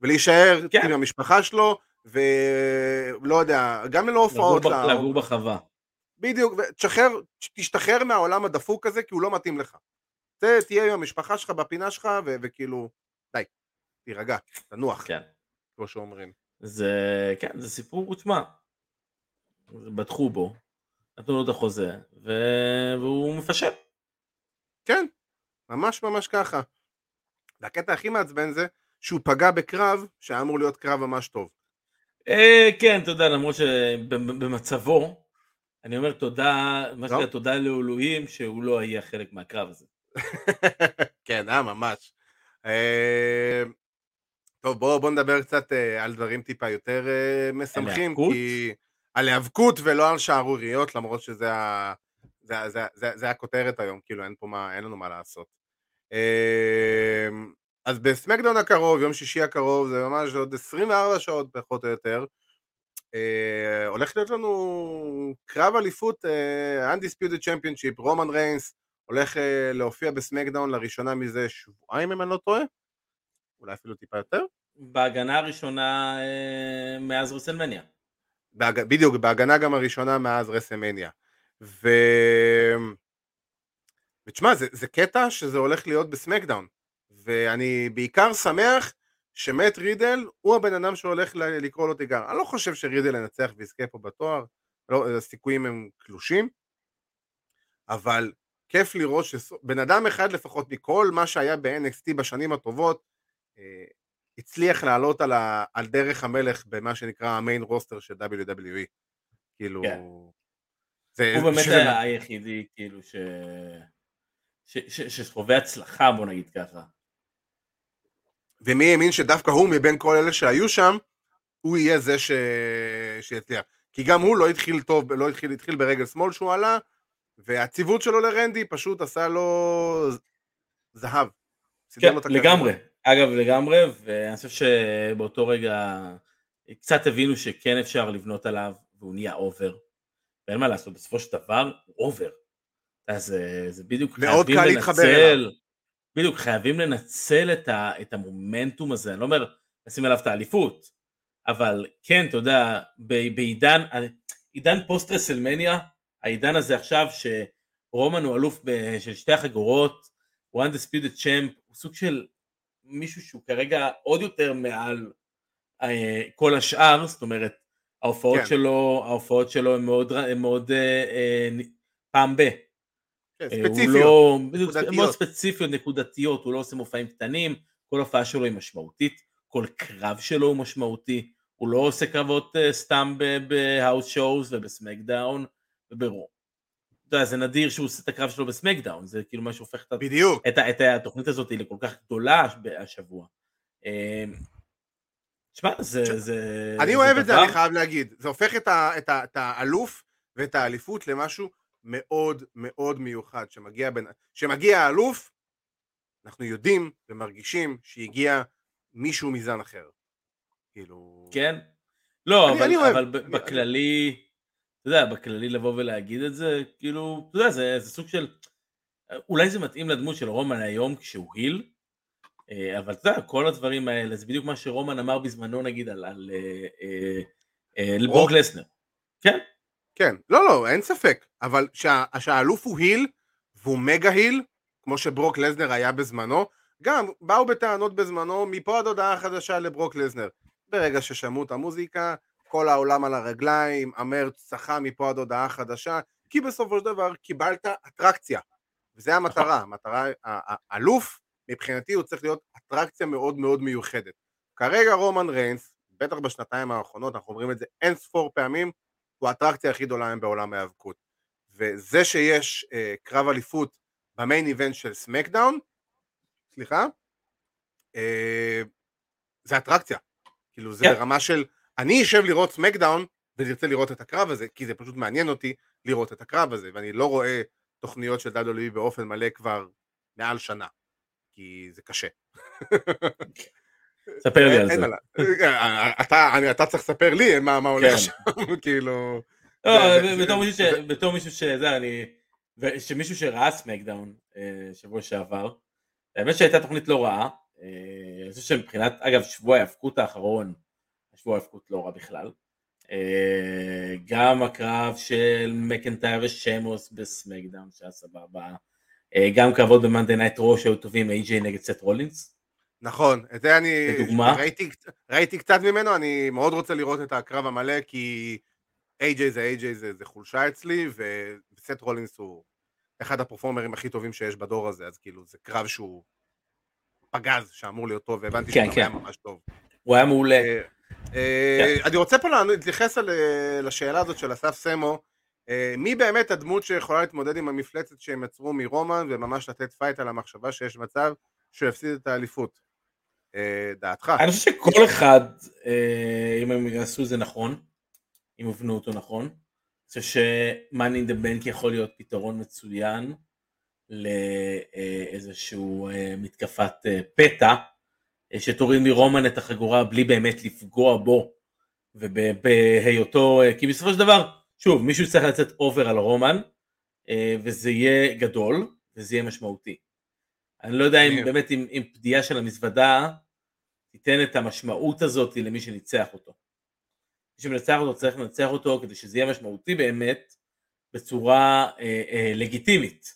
ולהישאר כן. עם המשפחה שלו, ולא יודע, גם ללא הופעות. לגור בחווה. בדיוק, ותשחרר, תשתחרר מהעולם הדפוק הזה, כי הוא לא מתאים לך. ת- תהיה עם המשפחה שלך בפינה שלך, ו- וכאילו, די, תירגע, תנוח, כן. כמו שאומרים. זה, כן, זה סיפור, תשמע, בטחו בו, נתנו לו את החוזה, ו... והוא מפשל. כן, ממש ממש ככה. והקטע הכי מעצבן זה שהוא פגע בקרב שהיה אמור להיות קרב ממש טוב. אה, כן, יודע, למרות שבמצבו, אני אומר תודה, מה. שנקרא תודה לאלוהים שהוא לא יהיה חלק מהקרב הזה. כן, אה, ממש. אה, טוב, בואו בוא נדבר קצת אה, על דברים טיפה יותר אה, משמחים, היאבקות? כי... על היאבקות ולא על שערוריות, למרות שזה ה... זה, זה, זה, זה הכותרת היום, כאילו אין פה מה, אין לנו מה לעשות. אה, אז בסמקדאון הקרוב, יום שישי הקרוב, זה ממש עוד 24 שעות פחות או יותר, אה, הולך להיות לנו קרב אליפות אה, Undisputed Championship, רומן ריינס הולך אה, להופיע בסמקדאון לראשונה מזה שבועיים אם אני לא טועה, אולי אפילו טיפה יותר. בהגנה הראשונה אה, מאז רסלמניה. בהג... בדיוק, בהגנה גם הראשונה מאז רסלמניה. ו... ותשמע, זה, זה קטע שזה הולך להיות בסמקדאון. ואני בעיקר שמח שמט רידל הוא הבן אדם שהולך לקרוא לו תיגר. אני לא חושב שרידל ינצח ויזכה פה בתואר, לא, הסיכויים הם קלושים, אבל כיף לראות שבן אדם אחד לפחות מכל מה שהיה ב-NXT בשנים הטובות, אה, הצליח לעלות על, ה, על דרך המלך במה שנקרא המיין רוסטר של WWE. כאילו... כן. זה, הוא באמת שזה- היה היחידי, כאילו, ש... ש... ש... שחווה הצלחה, בוא נגיד ככה. ומי האמין שדווקא הוא מבין כל אלה שהיו שם, הוא יהיה זה ש... שיצליח. כי גם הוא לא התחיל טוב, לא התחיל, התחיל ברגל שמאל שהוא עלה, והציוות שלו לרנדי פשוט עשה לו זהב. כן. לגמרי. אגב, לגמרי, ואני חושב שבאותו רגע קצת הבינו שכן אפשר לבנות עליו, והוא נהיה over. ואין מה לעשות, בסופו של דבר, הוא over. אז זה, זה בדיוק מאוד קל להתחבר אליו. בדיוק, חייבים לנצל את, ה, את המומנטום הזה, אני לא אומר לשים עליו את האליפות, אבל כן, אתה יודע, ב- בעידן, עידן פוסט רסלמניה, העידן הזה עכשיו שרומן הוא אלוף ב- של שתי החגורות, הוא undisputed champ, הוא סוג של מישהו שהוא כרגע עוד יותר מעל אה, כל השאר, זאת אומרת, ההופעות כן. שלו, ההופעות שלו הן מאוד, מאוד אה, אה, פעם ב. כן, אה, הוא ספציפיות. לא, נקודתיות. מאוד ספציפיות, נקודתיות, הוא לא עושה מופעים קטנים, כל הופעה שלו היא משמעותית, כל קרב שלו הוא משמעותי, הוא לא עושה קרבות אה, סתם בהאוס שואוז ובסמקדאון וברור. אתה יודע, זה נדיר שהוא עושה את הקרב שלו בסמקדאון, זה כאילו מה שהופך את, בדיוק. את, את התוכנית הזאת לכל כך גדולה השבוע. אה, תשמע, זה, זה, אני זה אוהב את זה, דבר- אני חייב להגיד. זה הופך את, ה, את, ה, את האלוף ואת האליפות למשהו מאוד מאוד מיוחד. שמגיע, בין, שמגיע האלוף, אנחנו יודעים ומרגישים שהגיע מישהו מזן אחר. כאילו... כן? לא, אני- אבל, אני אוהב. אבל אני- בכללי, אתה יודע, בכללי לבוא ולהגיד את זה, כאילו, אתה יודע, זה, זה סוג של, אולי זה מתאים לדמות של רומן היום כשהוא היל, אה, אבל אתה יודע, כל הדברים האלה, זה בדיוק מה שרומן אמר בזמנו, נגיד, על, על אה, אה, אה, ברוק. ברוק לסנר. כן, כן, לא, לא, אין ספק, אבל שה, שהאלוף הוא היל, והוא מגה היל, כמו שברוק לזנר היה בזמנו, גם באו בטענות בזמנו, מפה עד הודעה חדשה לברוק לזנר. ברגע ששמעו את המוזיקה, כל העולם על הרגליים, המרץ צחה מפה עד הודעה חדשה, כי בסופו של דבר קיבלת אטרקציה. וזה המטרה, המטרה, ה- ה- האלוף, מבחינתי הוא צריך להיות אטרקציה מאוד מאוד מיוחדת. כרגע רומן ריינס, בטח בשנתיים האחרונות, אנחנו אומרים את זה אין ספור פעמים, הוא האטרקציה הכי גדולה היום בעולם ההיאבקות. וזה שיש אה, קרב אליפות במיין איבנט של סמקדאון, סליחה, אה, זה אטרקציה. כאילו זה כן. ברמה של, אני אשב לראות סמקדאון ונרצה לראות את הקרב הזה, כי זה פשוט מעניין אותי לראות את הקרב הזה, ואני לא רואה תוכניות של WWE באופן מלא כבר מעל שנה, כי זה קשה. ספר לי על אין זה. לה- אתה אני- אתה צריך לספר לי מה הולך כן. שם, כאילו... בתור מישהו שזה, אני... שמישהו שראה סמקדאון אה, שבוע שעבר, האמת שהייתה תוכנית לא רעה, אה, אני חושב שמבחינת, אגב, שבוע ההאבקות האחרון, שבוע ההאבקות לא רע בכלל. אה, גם הקרב של מקנטייר ושמוס בסמקדאון שהיה סבבה, אה, גם קרבות ב Monday Night Raw שהיו טובים, איי-ג'יי נגד סט רולינס. נכון, את זה אני לדוגמה? ראיתי, ראיתי קצת ממנו, אני מאוד רוצה לראות את הקרב המלא, כי AJ זה AJ זה, זה חולשה אצלי, וסט רולינס הוא אחד הפרפורמרים הכי טובים שיש בדור הזה, אז כאילו זה קרב שהוא פגז שאמור להיות טוב, והבנתי כן, שהוא גם היה כן. ממש טוב. הוא היה מעולה. אה, אה, אני רוצה פה להתייחס אה, לשאלה הזאת של אסף סמו, מי באמת הדמות שיכולה להתמודד עם המפלצת שהם יצרו מרומן וממש לתת fight על המחשבה שיש מצב שהוא יפסיד את האליפות? אה, דעתך? אני חושב שכל אחד, אה, אם הם יעשו את זה נכון, אם יבנו אותו נכון, אני חושב in the Bank יכול להיות פתרון מצוין לאיזשהו אה, מתקפת פתע, שתוריד מרומן את החגורה בלי באמת לפגוע בו, ובהיותו, כי בסופו של דבר, שוב, מישהו צריך לצאת אובר על רומן, וזה יהיה גדול, וזה יהיה משמעותי. אני לא יודע אם באמת אם, אם פדיעה של המזוודה תיתן את המשמעות הזאת למי שניצח אותו. מי שמנצח אותו צריך לנצח אותו כדי שזה יהיה משמעותי באמת בצורה אה, אה, לגיטימית,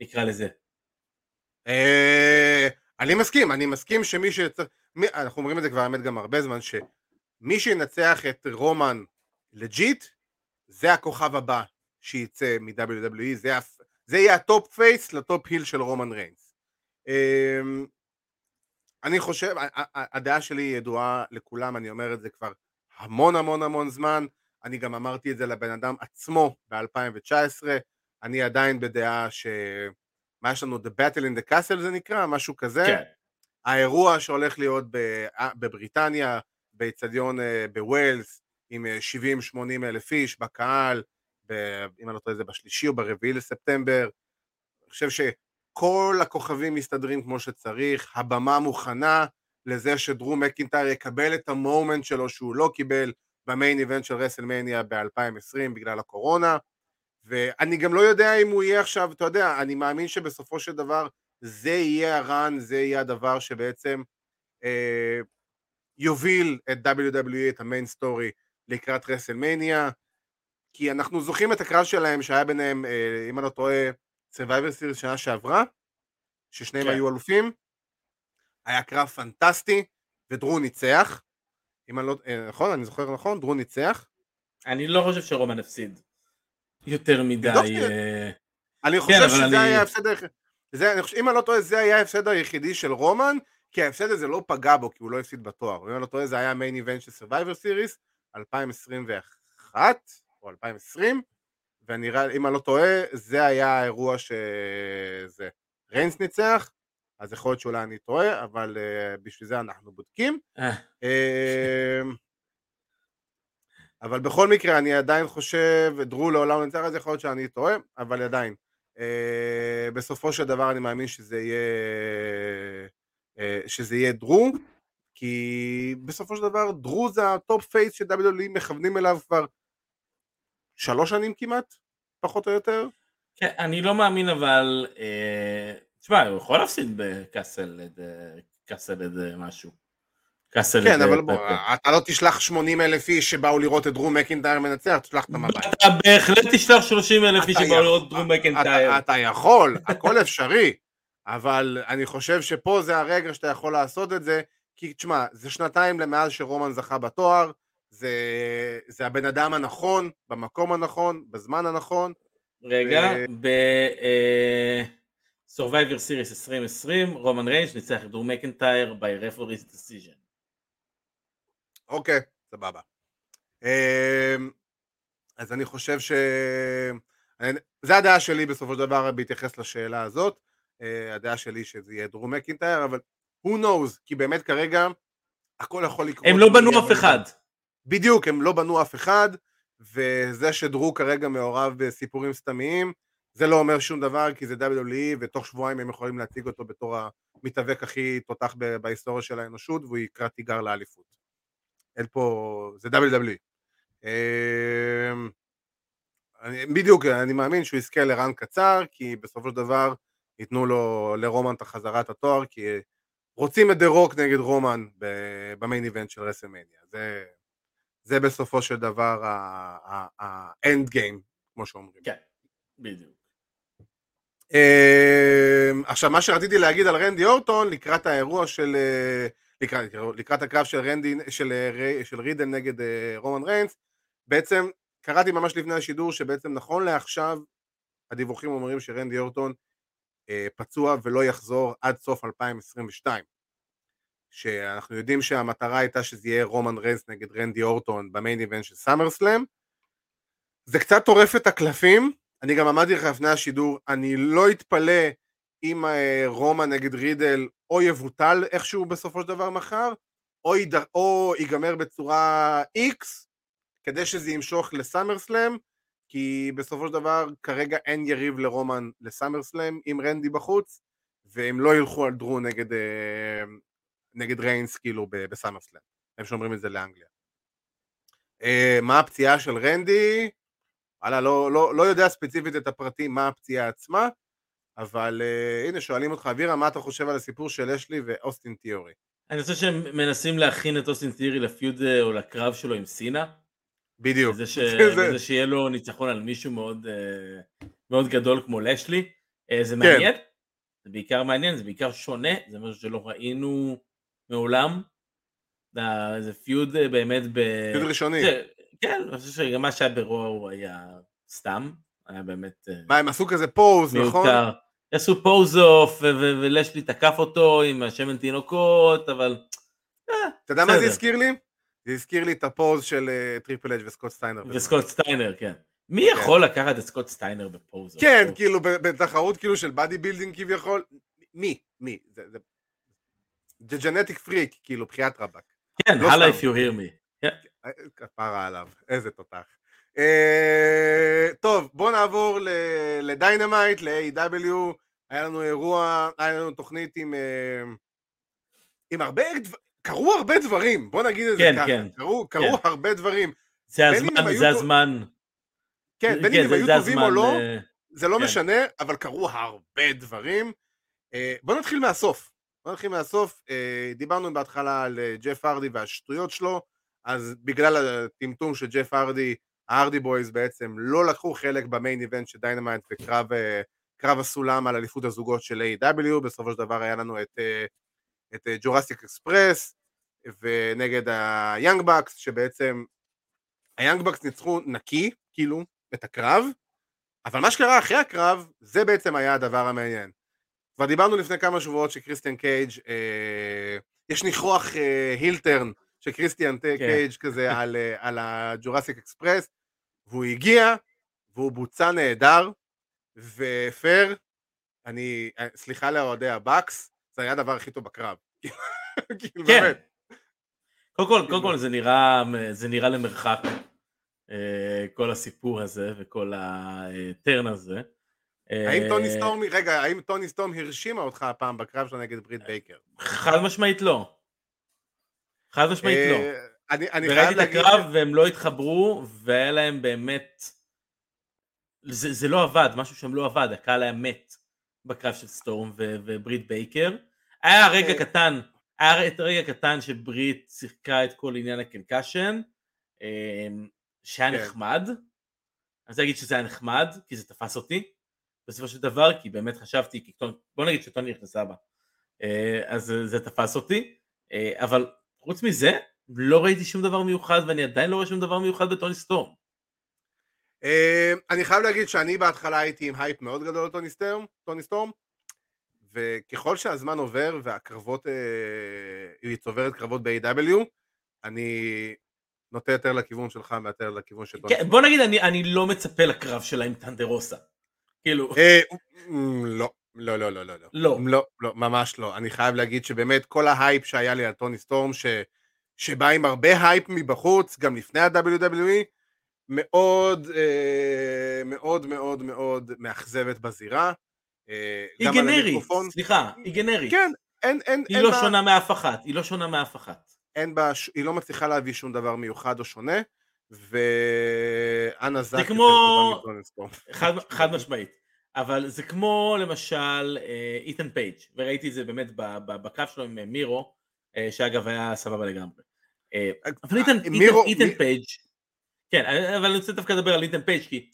נקרא לזה. אה, אני מסכים, אני מסכים שמי שצריך, מי- אנחנו אומרים את זה כבר האמת גם הרבה זמן, שמי שינצח את רומן legit, זה הכוכב הבא שייצא מ-WWE, זה, זה יהיה ה top face ל top heel של רומן ריינס. אה, אני חושב, הדעה שלי ידועה לכולם, אני אומר את זה כבר המון המון המון זמן, אני גם אמרתי את זה לבן אדם עצמו ב-2019, אני עדיין בדעה ש... מה יש לנו? The Battle in the Castle זה נקרא? משהו כזה? כן. האירוע שהולך להיות אה, בבריטניה, באיצטדיון אה, בווילס, עם 70-80 אלף איש בקהל, ב- אם אני לא טועה זה בשלישי או ברביעי לספטמבר. אני חושב שכל הכוכבים מסתדרים כמו שצריך, הבמה מוכנה לזה שדרו מקינטייר יקבל את ה moment שלו שהוא לא קיבל ב main event של רסלמניה ב-2020 בגלל הקורונה. ואני גם לא יודע אם הוא יהיה עכשיו, אתה יודע, אני מאמין שבסופו של דבר זה יהיה ה run, זה יהיה הדבר שבעצם אה, יוביל את WWE, את ה main story, לקראת רסלמניה, כי אנחנו זוכרים את הקרב שלהם שהיה ביניהם, אה, אם אני לא טועה, Survivor Series שנה שעברה, ששניהם כן. היו אלופים, היה קרב פנטסטי, ודרו ניצח, אם אני לא, אה, נכון? אני זוכר נכון? דרו ניצח. אני לא חושב שרומן הפסיד יותר מדי. אה, אני חושב אבל שזה אני- היה ההפסד היחיד, אני חושב, אם אני לא טועה, זה היה ההפסד היחידי של רומן, כי ההפסד הזה לא פגע בו, כי הוא לא הפסיד בתואר. אם אני לא טועה, זה היה מיין איבנט של Survivor Series, 2021 או 2020, ונראה, אם אני לא טועה, זה היה האירוע שזה. ריינס ניצח, אז יכול להיות שאולי אני טועה, אבל uh, בשביל זה אנחנו בודקים. אה, אמ, אבל בכל מקרה אני עדיין חושב, דרו לעולם ניצח, אז יכול להיות שאני טועה, אבל עדיין. אה, בסופו של דבר אני מאמין שזה יהיה, אה, שזה יהיה דרו, כי בסופו של דבר דרו זה ה top face ש-WWE מכוונים אליו כבר שלוש שנים כמעט, פחות או יותר. כן, אני לא מאמין אבל, אה, תשמע, הוא יכול להפסיד בקאסל אה, Castle איזה משהו. Castle כן, אבל בוא. אתה לא תשלח 80 אלף איש שבאו לראות את דרו מקינטייר מנצח, תשלח אותם הביתה. אתה בהחלט תשלח 30 אלף איש שבאו לראות דרו מקינטייר. אתה, אתה יכול, הכל אפשרי, אבל אני חושב שפה זה הרגע שאתה יכול לעשות את זה, כי תשמע, זה שנתיים למאז שרומן זכה בתואר, זה, זה הבן אדם הנכון, במקום הנכון, בזמן הנכון, רגע, ו- ב-Survivor Series 2020, רומן ריינס ניצח את דרו מקינטייר by referee's decision. אוקיי, סבבה. אמ, אז אני חושב ש... אני- זה הדעה שלי בסופו של דבר בהתייחס לשאלה הזאת, אה, הדעה שלי שזה יהיה דרום מקינטייר, אבל who knows, כי באמת כרגע הכל יכול לקרות. הם לא בנו אף הבן אחד. בדיוק, הם לא בנו אף אחד, וזה שדרו כרגע מעורב בסיפורים סתמיים, זה לא אומר שום דבר כי זה WWE ותוך שבועיים הם יכולים להציג אותו בתור המתאבק הכי תותח בהיסטוריה של האנושות והוא יקרא תיגר לאליפות. אין פה, זה WWE. אמ, אני, בדיוק, אני מאמין שהוא יזכה ל run קצר כי בסופו של דבר ייתנו לו לרומן את החזרת התואר כי רוצים את דה רוק נגד רומן ב main event של רסלמניה. זה, זה בסופו של דבר ה end game, כמו שאומרים. כן, בדיוק. אמ, עכשיו מה שרציתי להגיד על רנדי אורטון לקראת האירוע של אה, לקראת, לקראת הקרב של, רנדי, של, אה, של רידן נגד אה, רומן ריינס בעצם קראתי ממש לפני השידור שבעצם נכון לעכשיו הדיווחים אומרים שרנדי אורטון פצוע ולא יחזור עד סוף 2022 שאנחנו יודעים שהמטרה הייתה שזה יהיה רומן ריינס נגד רנדי אורטון במיין איבנט של סאמר סלאם זה קצת טורף את הקלפים. אני גם אמרתי לך לפני השידור, אני לא אתפלא אם אה, רומא נגד רידל או יבוטל איכשהו בסופו של דבר מחר, או, יד... או ייגמר בצורה X, כדי שזה ימשוך לסאמר סלאם, כי בסופו של דבר כרגע אין יריב לרומן לסאמר סלאם עם רנדי בחוץ, והם לא ילכו על דרו נגד, אה, נגד ריינס כאילו בסאמר סלאם, הם שומרים את זה לאנגליה. אה, מה הפציעה של רנדי? וואלה, לא, לא, לא יודע ספציפית את הפרטים מה הפציעה עצמה, אבל uh, הנה שואלים אותך, אבירה, מה אתה חושב על הסיפור של אשלי ואוסטין תיאורי? אני חושב שהם מנסים להכין את אוסטין תיאורי לפיוד אה, או לקרב שלו עם סינה. בדיוק. וזה, ש... וזה שיהיה לו ניצחון על מישהו מאוד, מאוד גדול כמו לשלי. זה כן. מעניין, זה בעיקר מעניין, זה בעיקר שונה, זה משהו שלא ראינו מעולם. זה feud באמת ב... feud ראשוני. כן, אני חושב שגם מה שהיה ברוע היה סתם, היה באמת... אה, מה, הם עשו כזה pose, נכון? עשו pose off, ולאשלי תקף אותו עם השמן תינוקות, אבל... אה, אתה יודע מה זה הזכיר לי? זה הזכיר לי את ה pose של אה, טריפל אג' וסקוט סטיינר. וסקוט סטיינר, כן. מי כן. יכול לקחת את סקוט סטיינר ב pose? כן, כאילו בתחרות כאילו של bodybuilding כביכול, מי? מי? זה genetic freak, כאילו, בחיית רבאק. כן, הולה if you hear me. כפרה עליו, איזה תותח. אה, טוב, בואו נעבור לדיינמיט, ל-AEW, היה לנו אירוע, היה לנו תוכנית עם, אה, עם הרבה, קרו הרבה דברים, בואו נגיד את כן, זה ככה, כן, קרו, קרו כן. הרבה דברים. זה הזמן, זה הזמן. כן, בין אם הם היו טובים או לא, זה לא משנה, אבל קרו הרבה דברים. בואו נתחיל מהסוף. בואו נתחיל מהסוף, דיברנו בהתחלה על ג'ף הארדי והשטויות שלו, אז בגלל הטמטום של ג'ף הארדי, הארדי בויז בעצם לא לקחו חלק ב main event של דיינמיט וקרב אה, הסולם על אליפות הזוגות של A.E.W. בסופו של דבר היה לנו את, אה, את ג'ורסיק אה, אקספרס ונגד היאנג בקס, שבעצם היאנג בקס ניצחו נקי, כאילו, את הקרב, אבל מה שקרה אחרי הקרב, זה בעצם היה הדבר המעניין. כבר דיברנו לפני כמה שבועות שקריסטיאן קייג' אה, יש ניחוח אה, heel turn של קריסטיאן כן. קייג' כזה על, אה, על הג'ורסיק אקספרס, והוא הגיע, והוא בוצע נהדר, ופייר, אני, אה, סליחה לאוהדי הבאקס, זה היה הדבר הכי טוב בקרב. כאילו, כן. באמת. קודם כל, קודם כל זה נראה, זה נראה למרחק, אה, כל הסיפור הזה וכל ה turn הזה. האם טוני סטורם, רגע, האם טוני סטורם הרשימה אותך הפעם בקרב שלו נגד ברית בייקר? חד משמעית לא. חד משמעית לא. אה, אני, אני חייב להגיד... וראיתי את הקרב והם לא התחברו, והיה להם באמת... זה, זה לא עבד, משהו שם לא עבד, הקהל היה מת בקרב של סטורם ו- וברית בייקר. היה רגע אה. קטן, היה רגע קטן שברית שיחקה את כל עניין ה concussion, שהיה כן. נחמד. אני רוצה להגיד שזה היה נחמד, כי זה תפס אותי, בסופו של דבר, כי באמת חשבתי, כי בוא נגיד שטוני נכנסה בה, אה, אז זה תפס אותי, אבל חוץ מזה, לא ראיתי שום דבר מיוחד, ואני עדיין לא רואה שום דבר מיוחד בטוני סטורם. Uh, אני חייב להגיד שאני בהתחלה הייתי עם הייפ מאוד גדול על טוני סטורם, טוני סטורם, וככל שהזמן עובר והקרבות, היא צוברת קרבות ב-AEW, אני נוטה יותר לכיוון שלך ויותר לכיוון של טוני כן, בוא נגיד, אני, אני לא מצפה לקרב שלה עם ת'נדר רוזה. כאילו... Uh, לא. לא, לא, לא, לא, לא. לא. לא, לא, ממש לא. אני חייב להגיד שבאמת כל ההייפ שהיה לי על טוני סטורם, ש... שבא עם הרבה הייפ מבחוץ, גם לפני ה-WWE, מאוד אה, מאוד מאוד מאוד מאכזבת בזירה. אה, היא גנרית, המיקרופון. סליחה, היא גנרית. כן, אין, אין, היא אין לא בה- שונה מאף אחת, היא לא שונה מאף אחת. אין בה, היא לא מצליחה להביא שום דבר מיוחד או שונה, ואנה זק יותר כמו- טובה. חד, חד משמעית. אבל זה כמו למשל אה, איתן פייג', וראיתי את זה באמת ב- ב- בקרב שלו עם אה, מירו, אה, שאגב היה סבבה לגמרי. אבל איתן, מירו- איתן מי- פייג', כן, אבל אני רוצה דווקא לדבר על איתן פייג', כי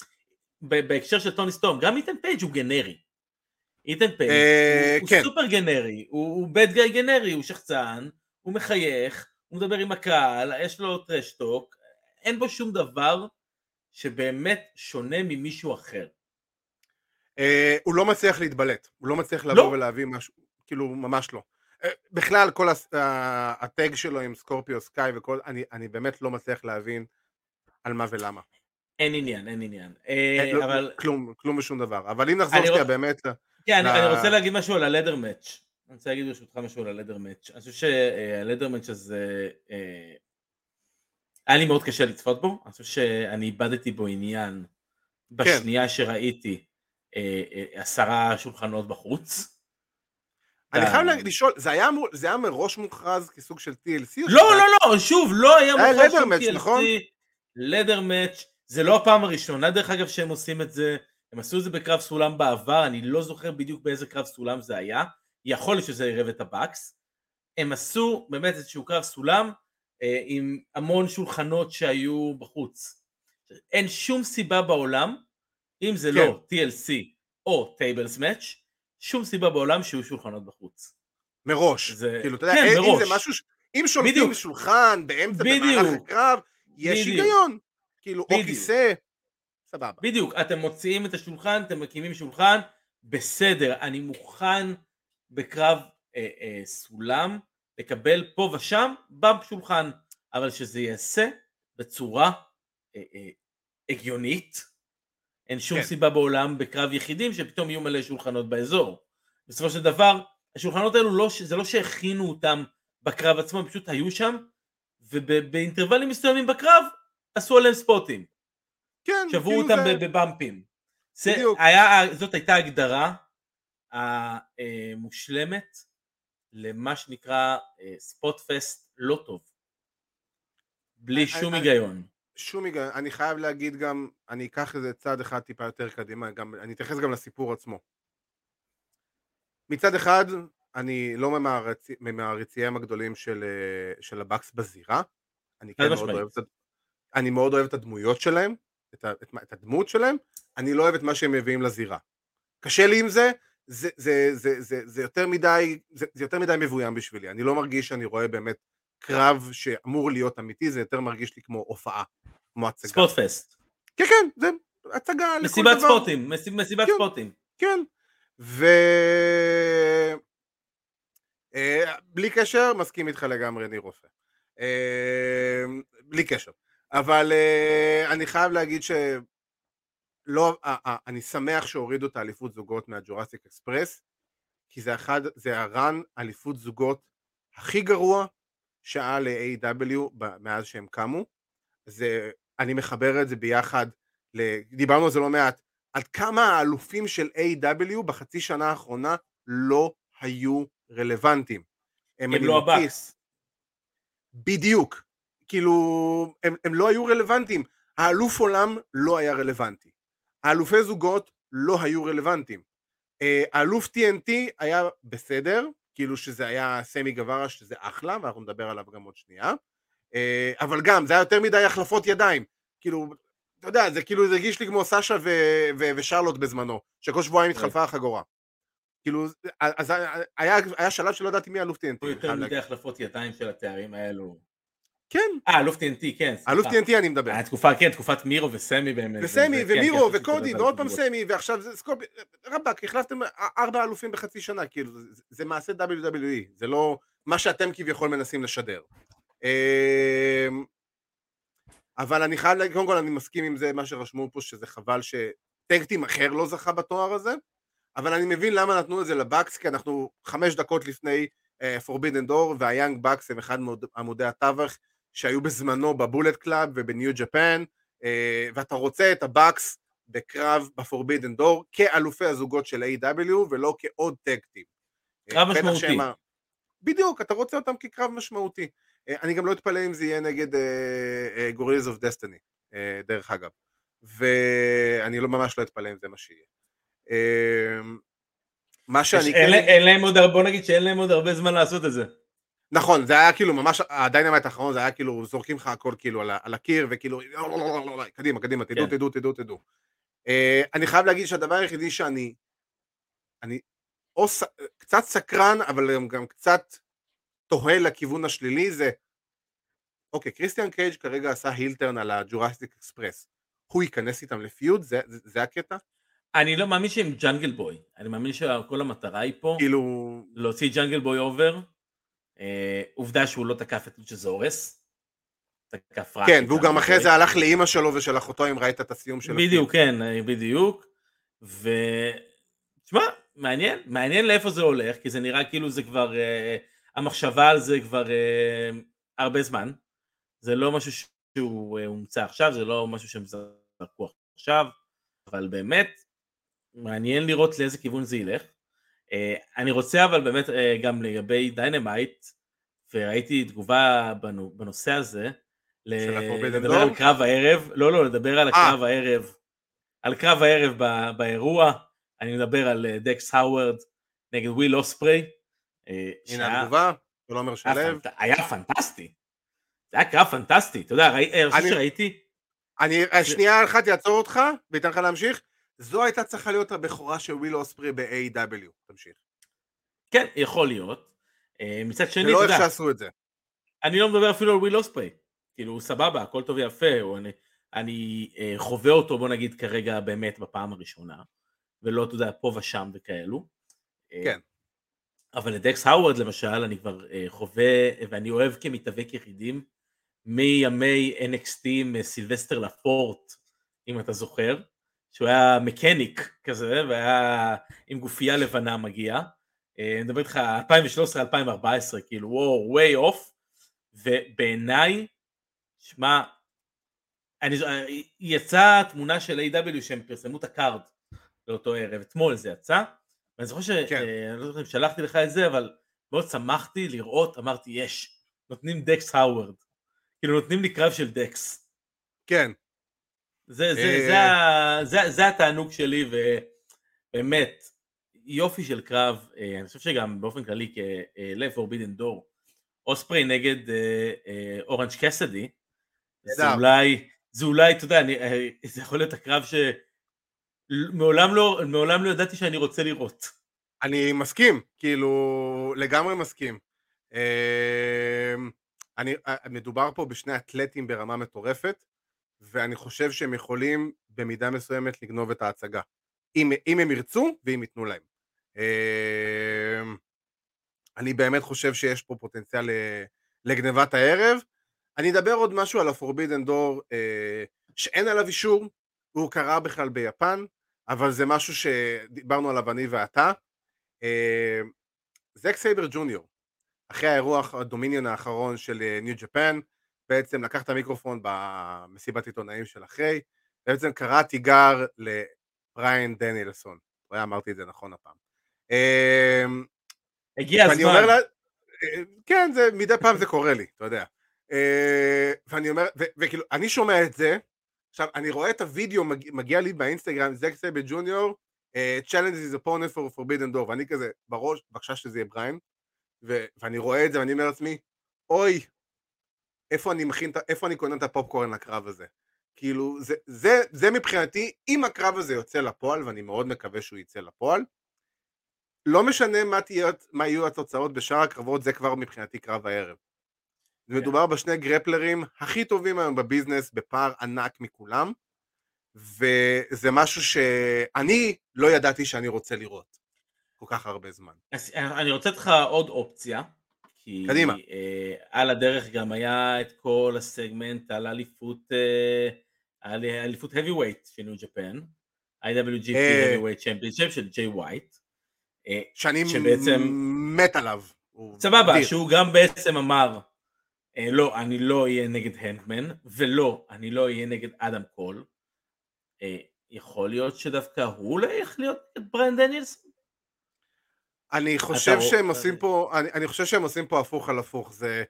בהקשר של טוני סטורם, גם אית'ן פייג' הוא גנרי. אית'ן פייג' הוא, כן. הוא סופר גנרי, הוא, הוא bad guy גנרי, הוא שחצן, הוא מחייך, הוא מדבר עם הקהל, יש לו trash talk, אין בו שום דבר שבאמת שונה ממישהו אחר. אה, הוא לא מצליח להתבלט, הוא לא מצליח לא. לבוא ולהביא משהו, כאילו ממש לא. אה, בכלל כל הס- ה- ה tag שלו עם סקורפיו סקאי וכל, אני, אני באמת לא מצליח להבין על מה ולמה. אין עניין, אין עניין. אה, אין, לא, אבל כלום, כלום ושום דבר. אבל אם נחזור שנייה רוצ- באמת, כן, אני, ל- אני רוצה להגיד משהו על הלדר מאץ'. אני רוצה להגיד ברשותך משהו על הלדר מאץ'. אני חושב שהלדר מאץ' הזה, אה, היה לי מאוד קשה לצפות בו. אני חושב שאני איבדתי בו עניין בשנייה שראיתי אה, אה, עשרה שולחנות בחוץ. אני חייב לשאול, זה היה, אמור- זה היה מראש מוכרז כסוג של TLC? לא, היה- לא, לא, שוב, לא היה היה מוכן שום ladder match, נכון? ladder match, זה לא הפעם הראשונה דרך אגב שהם עושים את זה, הם עשו את זה בקרב סולם בעבר, אני לא זוכר בדיוק באיזה קרב סולם זה היה, יכול להיות שזה עירב את הבאקס, הם עשו באמת איזשהו קרב סולם עם המון שולחנות שהיו בחוץ. אין שום סיבה בעולם, אם זה כן. לא TLC או tables match, שום סיבה בעולם שיהיו שולחנות בחוץ. מראש. זה- כאילו, אתה יודע, כן, אין- אם מראש. זה משהו, ש- אם שולטים. שולחן באמצע, במהלך בדיוק. הקרב, יש בדיוק. היגיון. כאילו, או בדיוק. כיסא, סבבה. בדיוק, אתם מוציאים את השולחן, אתם מקימים שולחן, בסדר, אני מוכן בקרב אה, אה, סולם לקבל פה ושם בשולחן, אבל שזה ייעשה בצורה אה, אה, הגיונית, אין שום כן. סיבה בעולם בקרב יחידים שפתאום יהיו מלא שולחנות באזור. בסופו של דבר, השולחנות האלו, לא, זה לא שהכינו אותם בקרב עצמו, הם פשוט היו שם, ובאינטרוולים מסוימים בקרב עשו עליהם ספוטים. כן, שברו כאילו אותם זה- בבמפים. זה. היה, זאת הייתה הגדרה המושלמת למה שנקרא ספוט פסט לא טוב. בלי שום אני- היגיון. שום היגיון. אני חייב להגיד גם, אני אקח את זה צעד אחד טיפה יותר קדימה, גם, אני אתייחס גם לסיפור עצמו. מצד אחד, אני לא ממעריצי- ממעריציהם הגדולים של, אה, של הבקס בזירה. אני כן מאוד. אוהב את, אני מאוד אוהב את הדמויות שלהם, את, ה, את, את הדמות שלהם, אני לא אוהב את מה שהם מביאים לזירה. קשה לי עם זה, זה, זה, זה, זה, זה, יותר מדי, זה, זה יותר מדי מבוים בשבילי. אני לא מרגיש שאני רואה באמת קרב שאמור להיות אמיתי, זה יותר מרגיש לי כמו הופעה, כמו הצגה. ספוט פסט. כן, כן, זה הצגה לכל מסיבת דבר. ספוטים. מסיב- מסיבת כן. ספוטים. כן. ו... אה, בלי קשר, מסכים איתך לגמרי, ניר רופא. אה, בלי קשר. אבל אה, אני חייב להגיד ש... לא, אה, אה, אני שמח שהורידו את האליפות זוגות מהג'ורסיק אקספרס, כי זה אחד, זה הרן אליפות זוגות הכי גרוע שהיה ל-AW מאז שהם קמו. זה, אני מחבר את זה ביחד, ל, דיברנו על זה לא מעט, עד כמה האלופים של A.W. בחצי שנה האחרונה לא היו רלוונטיים. הם אני לא. הבאקס. בדיוק. כאילו, הם, הם לא היו רלוונטיים. האלוף עולם לא היה רלוונטי. האלופי זוגות לא היו רלוונטיים. אה, האלוף TNT היה בסדר, כאילו שזה היה סמי גווארה שזה אחלה, ואנחנו נדבר עליו גם עוד שנייה. אה, אבל גם, זה היה יותר מדי החלפות ידיים. כאילו, אתה יודע, זה כאילו, זה הרגיש לי כמו סאשה ו- ו- ושרלוט בזמנו, שכל שבועיים התחלפה החגורה. כאילו, אז היה, היה שלב שלא ידעתי מי אלוף TNT. היו אני יותר מדי. החלפות ידיים של התארים האלו. כן, אה, אלוף TNT, כן. אלוף TNT אני מדבר. היה תקופה, כן, תקופת מירו וסמי באמת. וסמי, זה- כן, ומירו, כן, וקודי, ועוד פעם סמי, ועכשיו זה סקופי, רבאק, החלפתם ארבע אלופים בחצי שנה, כאילו, זה- מעשה WWE, זה לא מה שאתם כביכול מנסים לשדר. אמ, אבל אני חייב להגיד, קודם כל אני מסכים עם זה, מה שרשמו פה, שזה חבל שטקטים אחר לא זכה בתואר הזה, אבל אני מבין למה נתנו את זה לבאקס, כי אנחנו חמש דקות לפני פורבידן דור, והיאנג באקס הם אחד מעמודי התווך שהיו בזמנו בבולט קלאב ובניו ג'פן, אה, ואתה רוצה את ה Bucks בקרב ב Forbidden Door כאלופי הזוגות של AEW ולא כעוד tag team. קרב משמעותי. בדיוק, אתה רוצה אותם כקרב משמעותי. אני גם לא אתפלא אם זה יהיה נגד Guerrillas of Destiny, דרך אגב. ואני לא ממש לא אתפלא אם זה מה שיהיה. מה שאני כן... אין להם עוד, בוא נגיד שאין להם עוד הרבה זמן לעשות את זה. נכון, זה היה כאילו ממש, ה Dynamite האחרון זה היה כאילו, זורקים לך הכל כאילו על, על הקיר, וכאילו, קדימה, קדימה, תדעו, כן. תדעו, תדעו, תדעו. אה, אני חייב להגיד שהדבר היחידי שאני, אני או ס, קצת סקרן, אבל גם, גם קצת תוהה לכיוון השלילי, זה, אוקיי, קריסטיאן קייג' כרגע עשה heel turn על ה Jurassic Express. הוא ייכנס איתם ל feud? זה, זה, זה הקטע? אני לא מאמין שהם ג'אנגל בוי, אני מאמין שכל המטרה היא פה, כאילו... להוציא ג'אנגל בוי over, אה, עובדה שהוא לא תקף את לוצ'סאורוס, תקף רק... כן, והוא גם אחרי זה הלך לאימא שלו ושל אחותו, אם ראית את הסיום של בדיוק, כן, אה, בדיוק, ו... תשמע, מעניין, מעניין לאיפה זה הולך, כי זה נראה כאילו זה כבר, אה, המחשבה על זה כבר אה, הרבה זמן, זה לא משהו שהוא הומצא עכשיו, זה לא משהו שהם זרקו עכשיו, אבל באמת, מעניין לראות לאיזה כיוון זה ילך. אה, אני רוצה אבל באמת אה, גם לגבי Dynamite, וראיתי תגובה בנושא הזה, לדבר על קרב הערב, לא לא, לדבר על הקרב אה. הערב, על קרב הערב באירוע, אני מדבר על דקס הארווד נגד וויל אוספרי. הנה התגובה, הוא אומר שלב. היה פנטסטי, זה היה קרב פנטסטי, אתה יודע, אני חושב שראיתי. אני שנייה אחת אעצור אותך ואתן לך להמשיך. זו הייתה צריכה להיות הבכורה של וויל אוספרי ב- AEW תמשיך. כן, יכול להיות. אה, מצד שני, אתה יודע... ולא איך שעשו את זה. אני לא מדבר אפילו על וויל אוספרי. כאילו, סבבה, הכל טוב ויפה, או אני, אני אה, חווה אותו, בוא נגיד, כרגע באמת בפעם הראשונה, ולא, אתה יודע, פה ושם וכאלו. אה, כן. אבל את דקס הארווד למשל, אני כבר אה, חווה, ואני אוהב כמתאבק יחידים, מימי NXT עם סילבסטר לפורט, אם אתה זוכר. שהוא היה mechanic כזה, והיה עם גופייה לבנה מגיע. אה, אני מדבר איתך 2013-2014, כאילו וואו, way off, ובעיניי, שמע, אני, יצאה תמונה של AEW שהם פרסמו את ה card באותו ערב, אתמול זה יצא, ואני זוכר ש... כן. אה, אני לא זוכר אם שלחתי לך את זה, אבל מאוד שמחתי לראות, אמרתי, יש, נותנים דקס הארווד, כאילו נותנים לי קרב של דקס. כן. זה, זה, זה, אה, זה, זה, זה התענוג שלי, ובאמת, יופי של קרב, אה, אני חושב שגם באופן כללי כלב פורבידן דור, אוספרי נגד אורנג' קסדי, זה אולי, זה אולי, אתה יודע, אני, זה יכול להיות הקרב שמעולם לא, מעולם לא ידעתי שאני רוצה לראות. אני מסכים, כאילו, לגמרי מסכים. אני, מדובר פה בשני אתלטים ברמה מטורפת, ואני חושב שהם יכולים במידה מסוימת לגנוב את ההצגה. אם, אם הם ירצו ואם ייתנו להם. אמ, אני באמת חושב שיש פה פוטנציאל לגנבת הערב. אני אדבר עוד משהו על ה-Forbidden Door אה, שאין עליו אישור, הוא קרה בכלל ביפן, אבל זה משהו שדיברנו עליו אני ואתה. אמ, זק סייבר ג'וניור, אחרי האירוע ה Dominion האחרון של New אה, Japan, בעצם לקח את המיקרופון במסיבת עיתונאים של אחרי, בעצם קרא תיגר לבריין דניאלסון, אולי אמרתי את זה נכון הפעם. אמ, הגיע הזמן. לה, כן, זה, מדי פעם זה קורה לי, אתה יודע. אה, ואני אומר, וכאילו, אני שומע את זה, עכשיו, אני רואה את הוידאו מגיע, מגיע לי באינסטגרם, זק סייבר ג'וניור, uh, challenges is opponent for forbidden door, ואני כזה בראש, בבקשה שזה יהיה בריין, ואני רואה את זה ואני אומר לעצמי, אוי, איפה אני מכין, איפה אני קונה את הפופקורן לקרב הזה. כאילו, זה, זה, זה מבחינתי, אם הקרב הזה יוצא לפועל, ואני מאוד מקווה שהוא יצא לפועל, לא משנה מה, תהיה, מה יהיו התוצאות בשאר הקרבות, זה כבר מבחינתי קרב הערב. Yeah. כן. מדובר בשני גרפלרים הכי טובים היום בביזנס, בפער ענק מכולם, וזה משהו שאני לא ידעתי שאני רוצה לראות כל כך הרבה זמן. אני רוצה לתת לך עוד אופציה. כי קדימה. אה, על הדרך גם היה את כל הסגמנט על אליפות, אה, על אליפות heavyweight של ניו ג'פן, IWGP אה, heavyweight championship של ג'יי ווייט. אה, שאני שבעצם, מת עליו. סבבה, דיר. שהוא גם בעצם אמר אה, לא, אני לא אהיה נגד הנגמן, ולא, אני לא אהיה נגד אדם קול. אה, יכול להיות שדווקא הוא הולך להיות בריין דניאלס? אני חושב שהם עושים פה, אני, אני חושב שהם עושים פה הפוך על הפוך, זה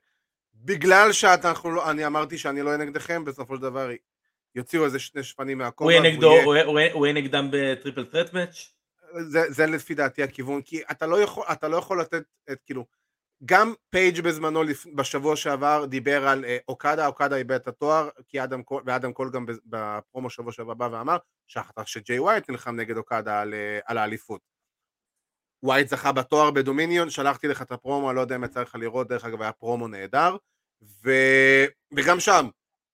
בגלל שאנחנו לא, אני אמרתי שאני לא אהיה נגדכם, בסופו של דבר יוציאו איזה שני שפנים מהכובע, הוא יהיה נגדו, הוא יהיה- נגדם ב triple threat match? זה, זה לפי דעתי הכיוון, כי אתה לא יכול, אתה לא יכול לתת את כאילו, גם פייג' בזמנו לפ- בשבוע שעבר דיבר על אה, אוקדה, אוקדה איבד את התואר, כי אדם קול, ואדם קול גם בפרומו שבוע שעבר בא ואמר, שכחת שג'יי ווייט נלחם נגד אוקדה על, אה, על האליפות. ווייט זכה בתואר ב Dominion, שלחתי לך את הפרומו, אני לא יודע אם יצא לך לראות, דרך אגב היה פרומו נהדר, ו... וגם שם,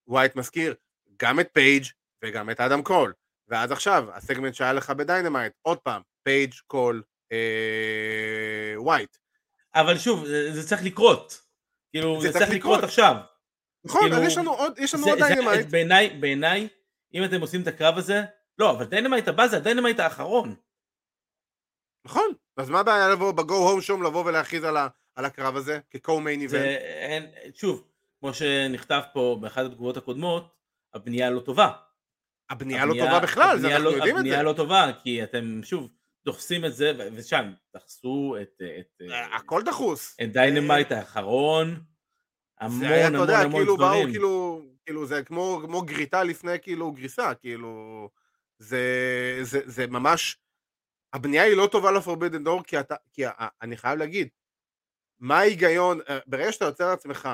ווייט מזכיר גם את פייג' וגם את אדם קול. ואז עכשיו, הסגמנט שהיה לך ב Dynamite, עוד פעם, פייג' קול אה, ווייט. אבל שוב, זה, זה צריך לקרות. כאילו, זה זה, צריך לקרות. עכשיו. נכון, כאילו, אז יש לנו עוד, יש לנו זה- עוד זה- Dynamite. בעיניי, בעיניי, אם אתם עושים את הקרב הזה, לא, אבל Dynamite הבא זה ה Dynamite האחרון. נכון, אז מה הבעיה לבוא ב go home show לבוא ולהכריז על, ה, על הקרב הזה כ-co-main event? שוב, כמו שנכתב פה באחת התגובות הקודמות, הבנייה לא טובה. הבנייה לא טובה בכלל, זה אנחנו לא, יודעים את זה. הבנייה לא טובה, כי אתם שוב דוחסים את זה, ושם, דחסו את, את, אה, הכל דחוס. את Dynamite האחרון, המון זה היה, אתה המון יודע, המון כאילו באו, דברים. כאילו, כאילו זה כמו, כמו גריטה לפני כאילו גריסה, כאילו, זה, זה, זה ממש, הבנייה היא לא טובה ל Forbidden Door, כי אתה, כי אני חייב להגיד, מה ההיגיון, אה, ברגע שאתה יוצר לעצמך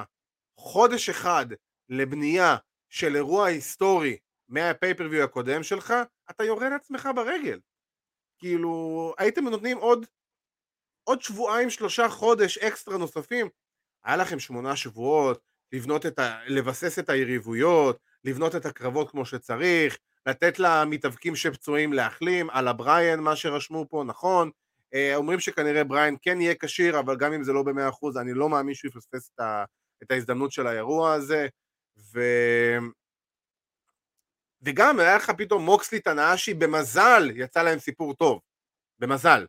חודש אחד לבנייה של אירוע היסטורי מהפייפריוויו הקודם שלך, אתה יורה לעצמך ברגל. כאילו, הייתם נותנים עוד, עוד שבועיים, שלושה חודש אקסטרה נוספים, היה לכם שמונה שבועות, לבנות את ה... לבסס את היריבויות, לבנות את הקרבות כמו שצריך, לתת למתאבקים שפצועים להחלים, על הבריאן, מה שרשמו פה, נכון. אה, אומרים שכנראה בריאן כן יהיה כשיר, אבל גם אם זה לא במאה אחוז, אני לא מאמין שהוא יפספס את, ה... את ההזדמנות של האירוע הזה. ו... וגם היה לך פתאום מוקסלי טנהאשי, במזל יצא להם סיפור טוב. במזל.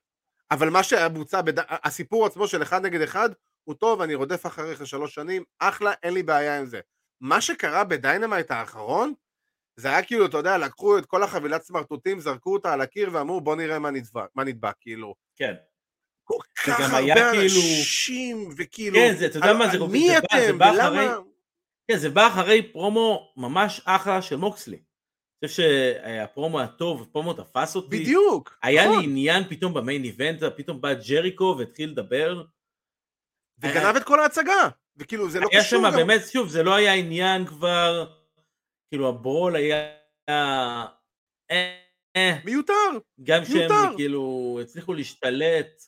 אבל מה שהיה בוצע, בד... הסיפור עצמו של אחד נגד אחד, הוא טוב, אני רודף אחריך שלוש שנים, אחלה, אין לי בעיה עם זה. מה שקרה ב Dynamite האחרון, זה היה כאילו, אתה יודע, לקחו את כל החבילת סמרטוטים, זרקו אותה על הקיר ואמרו, בוא נראה מה נדבק, מה נדבק כאילו. כן. כל כך היה הרבה כאילו- אנשים, וכאילו, כן, זה, אתה יודע מה, זה, מי זה בא, זה אתם, בא ולמה... אחרי, כן, זה בא אחרי פרומו ממש אחלה של מוקסלי. אני חושב שהפרומו הטוב, הפרומו תפס אותי. בדיוק, היה נכון. לי עניין פתאום במיין איבנט, פתאום בא ג'ריקו והתחיל לדבר. וגנב את כל ההצגה, וכאילו זה לא היה קשור שם גם, באמת, שוב, זה לא היה עניין כבר, כאילו הברול היה... אה, אה, מיותר, גם שהם מיותר. כאילו הצליחו להשתלט,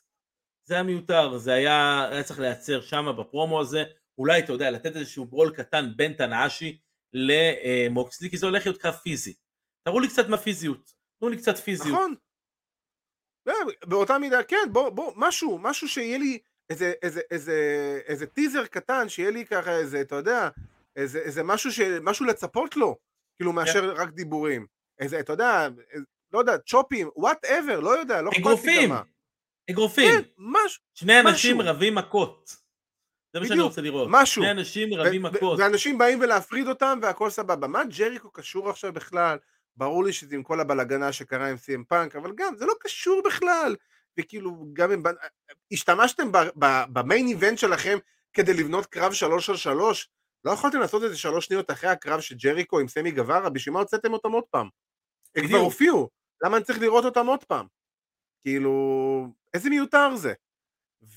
זה היה מיותר, זה היה, היה צריך לייצר שם בפרומו הזה, אולי אתה יודע, לתת איזשהו ברול קטן בין תנאשי למוקסלי, כי זה הולך להיות קרב פיזי. תראו לי קצת מהפיזיות, תנו לי קצת פיזיות. נכון. אה, באותה מידה, כן, בוא, בוא, משהו, משהו שיהיה לי איזה, איזה, איזה, איזה טיזר קטן, שיהיה לי ככה איזה, אתה יודע, איזה, איזה משהו, ש, משהו לצפות לו, כאילו מאשר רק דיבורים. איזה, אתה יודע, איזה, לא יודע, צ'ופים, whatever, לא יודע, לא אכפת לי אגרופים, גם מה. אגרופים, כן, משהו, שני אנשים משהו. רבים מכות. זה מה שאני רוצה לראות. משהו. שני אנשים רבים מכות. ואנשים באים ולהפריד אותם והכל סבבה. מה ג'ריקו קשור עכשיו בכלל? ברור לי שזה עם כל הבלגן שקרה עם סי.אם פאנק, אבל גם זה לא קשור בכלל. וכאילו, גם אם... השתמשתם ב- ב- ב main event שלכם כדי לבנות קרב שלוש על שלוש? לא יכולתם לעשות את זה שלוש שניות אחרי הקרב של ג'ריקו עם סמי גווארה? בשביל מה הוצאתם אותם עוד פעם? הם כבר. הופיעו, למה אני צריך לראות אותם עוד פעם? כאילו, איזה מיותר זה?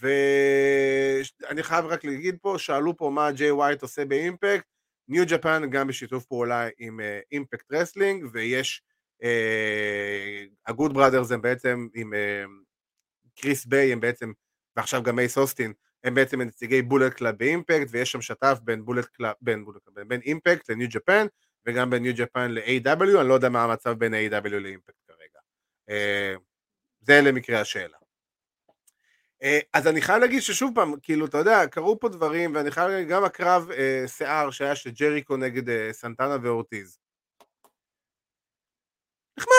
ואני חייב רק להגיד פה, שאלו פה מה ג'יי ווייט עושה ב Impact, New Japan גם בשיתוף פעולה עם Impact אה, Wrestling, ויש, ה Good אה, Brothers הם בעצם עם קריס אה, ביי, הם בעצם, ועכשיו גם אייס אוסטין, הם בעצם נציגי Bullet Club ב Impact, ויש שם שת"פ בין Bullet Club, בין, Bullet Club, בין Impact ל New Japan, וגם בין New Japan ל-AEW, אני לא יודע מה המצב בין AEW ל Impact כרגע. אה, זה למקרה השאלה. אז אני חייב להגיד ששוב פעם, כאילו, אתה יודע, קרו פה דברים, ואני חייב להגיד, גם הקרב אה, שיער שהיה של ג'ריקו נגד אה, סנטנה ואורטיז. נחמד.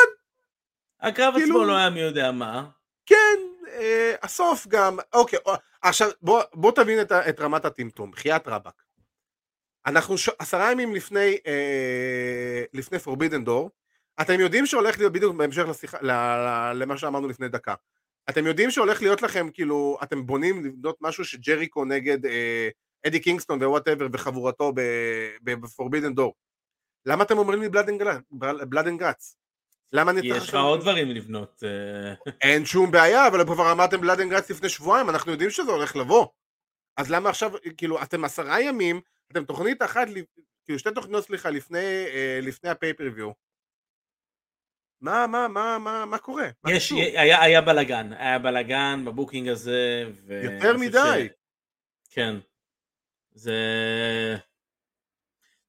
הקרב כאילו- עצמו לא היה מי יודע מה. כן, אה, הסוף גם, אוקיי, אה, עכשיו בוא, בוא תבין את, את רמת הטמטום, בחייאת רבאק. אנחנו ש... עשרה ימים לפני, אה, לפני Forbidden Door, אתם יודעים שהולך להיות בדיוק בהמשך לשיחה, ל... למה שאמרנו לפני דקה. אתם יודעים שהולך להיות לכם, כאילו, אתם בונים לבנות משהו שג'ריקו נגד אה, אדי קינגסטון ו whatever וחבורתו ב-Forbidden Door. למה אתם אומרים לי Blood and Guts? למה אני צריך... יש לך עוד דברים לבנות. אה. אין שום בעיה, אבל כבר אמרתם Blood and Guts לפני שבועיים, אנחנו יודעים שזה הולך לבוא. אז למה עכשיו, כאילו, אתם עשרה ימים, אתם תוכנית אחת, כאילו שתי תוכניות, סליחה, לפני, אה, לפני ה pay-per-view. מה, מה, מה, מה, מה קורה? יש, היה, היה בלאגן, היה בלאגן ב booking הזה. ו... יותר מדי. ש... כן. זה...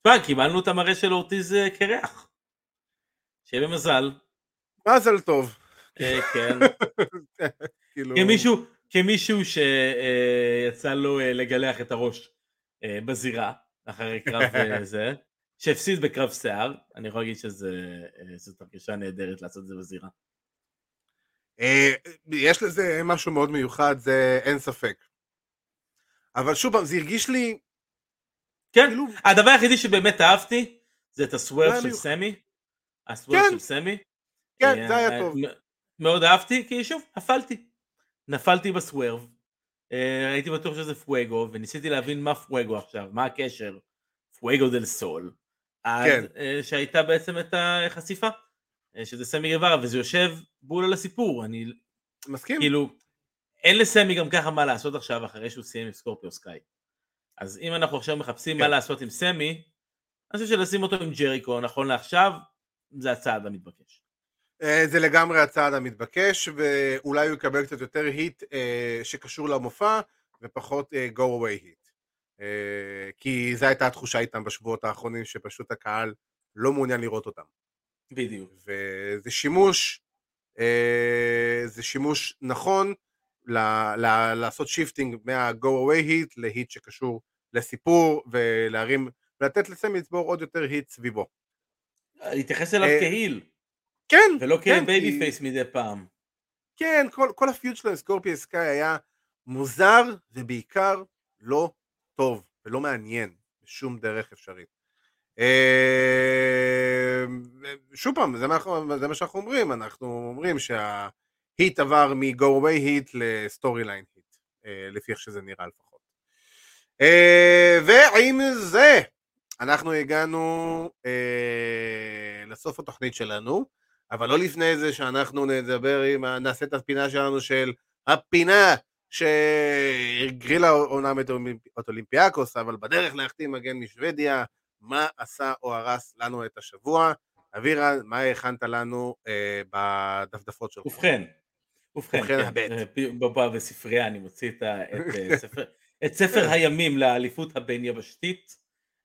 תשמע, קיבלנו את המראה של אורטיז אה, קרח. שיהיה במזל. מזל טוב. אה, כן. כאילו... כמישהו, כמישהו שיצא לו אה, לגלח את הראש בזירה, אחרי קרב זה, שהפסיד בקרב שיער, אני יכול להגיד שזאת הרגשה נהדרת לעשות את זה בזירה. יש לזה משהו מאוד מיוחד, זה אין ספק. אבל שוב פעם, זה הרגיש לי... כן, כאילו... הדבר היחידי שבאמת אהבתי זה את הסוורף של סמי. הסוורף כן. של סמי. כן, זה היה טוב. מאוד אהבתי, כי שוב, נפלתי. נפלתי בסוורף. אה, הייתי בטוח שזה פואגו, וניסיתי להבין מה פואגו עכשיו, מה הקשר. פואגו דל סול. כן. אה, שהייתה בעצם את החשיפה. אה, שזה סמי גווארה, וזה יושב בול על הסיפור. אני... מסכים. כאילו, אין לסמי גם ככה מה לעשות עכשיו אחרי שהוא סיים עם סקורפיו סקאי. אז אם אנחנו עכשיו מחפשים כן. מה לעשות עם סמי, אני חושב שלשים אותו עם ג'ריקו נכון לעכשיו, זה הצעד המתבקש. אה, זה לגמרי הצעד המתבקש, ואולי הוא יקבל קצת יותר היט אה, שקשור למופע, ופחות אה, go away היט. כי זו הייתה התחושה איתם בשבועות האחרונים, שפשוט הקהל לא מעוניין לראות אותם. בדיוק. וזה שימוש, זה שימוש נכון, ל- ל- לעשות shifting מה-go away heat ל heat שקשור לסיפור ולהרים, ולתת לסמי לצבור עוד יותר heat סביבו. להתייחס אליו אה, כ heel. כן. ולא כן, כ babyface מדי פעם. כן, כל, ה feud שלו עם סקורפי סקאי היה מוזר ובעיקר לא טוב ולא מעניין בשום דרך אפשרית. אה, שוב פעם, זה מה, זה מה שאנחנו אומרים, אנחנו אומרים שה... היט עבר מ-go away היט לסטורי ליין היט, לפי איך שזה נראה לפחות. אה, ועם זה אנחנו הגענו אה, לסוף התוכנית שלנו, אבל לא לפני זה שאנחנו נדבר עם, נעשה את הפינה שלנו של הפינה שהגרילה אומנם את אולימפיאקוס, אבל בדרך להחתים מגן משוודיה, מה עשה או הרס לנו את השבוע. אבירה, מה הכנת לנו אה, בדפדפות שלך? ובכן, ובכן, כן, בספרייה אני מוציא את, את, אה, ספר, את ספר הימים לאליפות הבין יבשתית